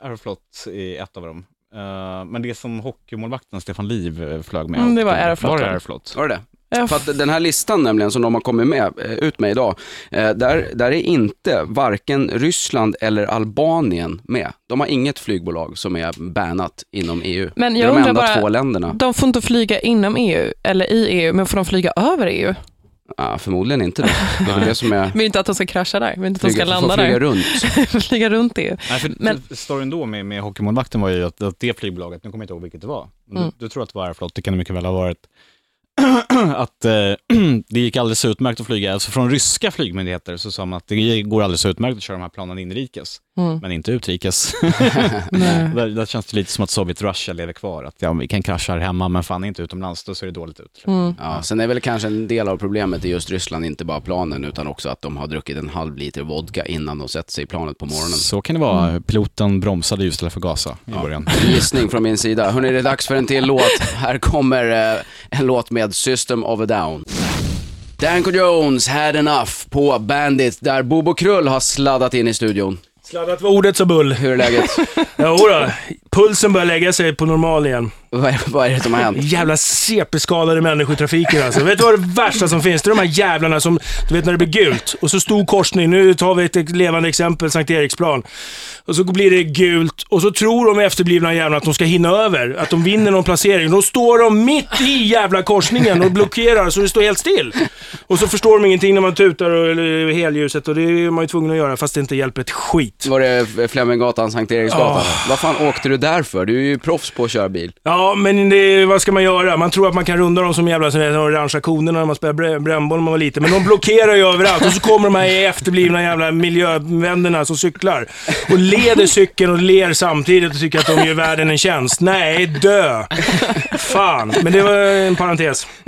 Aeroflot är ett av dem. Eh, men det som hockeymålvakten Stefan Liv eh, flög med. Mm, det var Aeroflot, Var det? Aeroflot? Var det För att den här listan nämligen som de har kommit med, eh, ut med idag, eh, där, där är inte varken Ryssland eller Albanien med. De har inget flygbolag som är bannat inom EU. Men det är jag de undrar enda bara- två länderna. De får inte flyga inom EU, eller i EU, men får de flyga över EU? Ja, förmodligen inte då. Det är det som är... Vill inte att de ska krascha där, vill inte att de ska Flyga, landa flyga där. runt. flyga runt EU. Nej, för Men- storyn då med, med hockeymålvakten var ju att, att det flygbolaget, nu kommer jag inte ihåg vilket det var, men Mm. du, du tror att det var Aeroflot, det kan det mycket väl ha varit, att eh, det gick alldeles utmärkt att flyga. Alltså från ryska flygmyndigheter så sa man att det går alldeles utmärkt att köra de här planen inrikes, Mm. men inte utrikes. Nej. där, där känns det lite som att Sovjet-Russia lever kvar, att ja, vi kan krascha här hemma, men fan inte utomlands, då ser det dåligt ut. Mm. Ja, sen är väl kanske en del av problemet i just Ryssland inte bara planen utan också att de har druckit en halv liter vodka innan de sätter sig i planet på morgonen. Så kan det vara. Piloten bromsade ju istället för gasa i början. Gissning från min sida. Hörrni, det är dags för en till låt. Här kommer eh, en låt med System of a Down. Danko Jones, Had Enough på Bandit, där Bobo Krull har sladdat in i studion. Sladdat var ordet så bull. Hur är läget? Jo då, pulsen börjar lägga sig på normal igen. Vad, är, vad är det som har hänt? Jävla CP-skadade människor i trafiken alltså. Vet du vad det värsta som finns? Det är de här jävlarna som, du vet när det blir gult och så stor korsning. Nu tar vi ett levande exempel, Sankt Eriksplan. Och så blir det gult och så tror de efterblivna jävlarna att de ska hinna över, att de vinner någon placering. Då står de mitt i jävla korsningen och blockerar så det står helt still. Och så förstår de ingenting när man tutar och helljuset och det är man ju tvungen att göra fast det inte hjälper ett skit. Var det Fleminggatan, Sankt Eriksgatan? Ah. Vad fan åkte du där för? Du är ju proffs på att köra bil. Ja, men det, vad ska man göra? Man tror att man kan runda dem som jävla som de orangea konerna när man spelar brä- brännboll när man var liten. Men de blockerar ju överallt. Och så kommer de här efterblivna jävla miljövännerna som cyklar. Och leder cykeln och ler samtidigt och tycker att de gör världen en tjänst. Nej, dö! Fan. Men det var en parentes.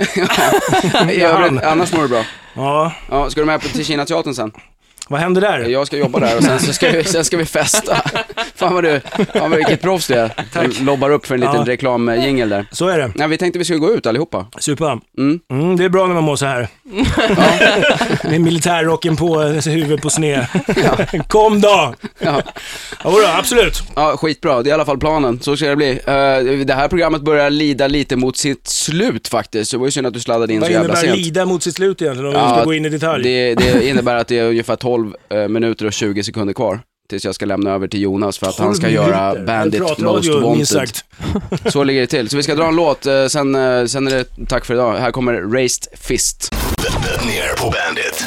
I övrigt, annars mår du bra. Ja, Ja, ska du med på- till Kinateatern sen? Vad händer där? Jag ska jobba där och sen så ska vi, sen ska vi festa. Fan vad du, fan vad vilket proffs du är. Du lobbar upp för en liten Ja. reklamjingel där. Så är det. Ja, vi tänkte vi skulle gå ut allihopa. Supa. Mm. Mm, det är bra när man mår så här. Med militärrocken på, huvudet på sned. Kom då! Ja. Jodå, absolut. Ja, skitbra. Det är i alla fall planen. Så ska det bli. Eh, det här programmet börjar lida lite mot sitt slut faktiskt. Så det var ju synd att du sladdade in Vad så jävla innebär sent. lida mot sitt slut egentligen om vi Ja, ska gå in i detalj? Det, det innebär att det är ungefär 12 eh, minuter och 20 sekunder kvar. Tills jag ska lämna över till Jonas för att han ska 12 göra minuter. Bandit Most Wanted. Så ligger det till. Så vi ska dra en låt, eh, sen, eh, sen är det tack för idag. Här kommer Raised Fist. Ner på Bandit.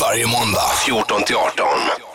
Varje måndag 14 till 18.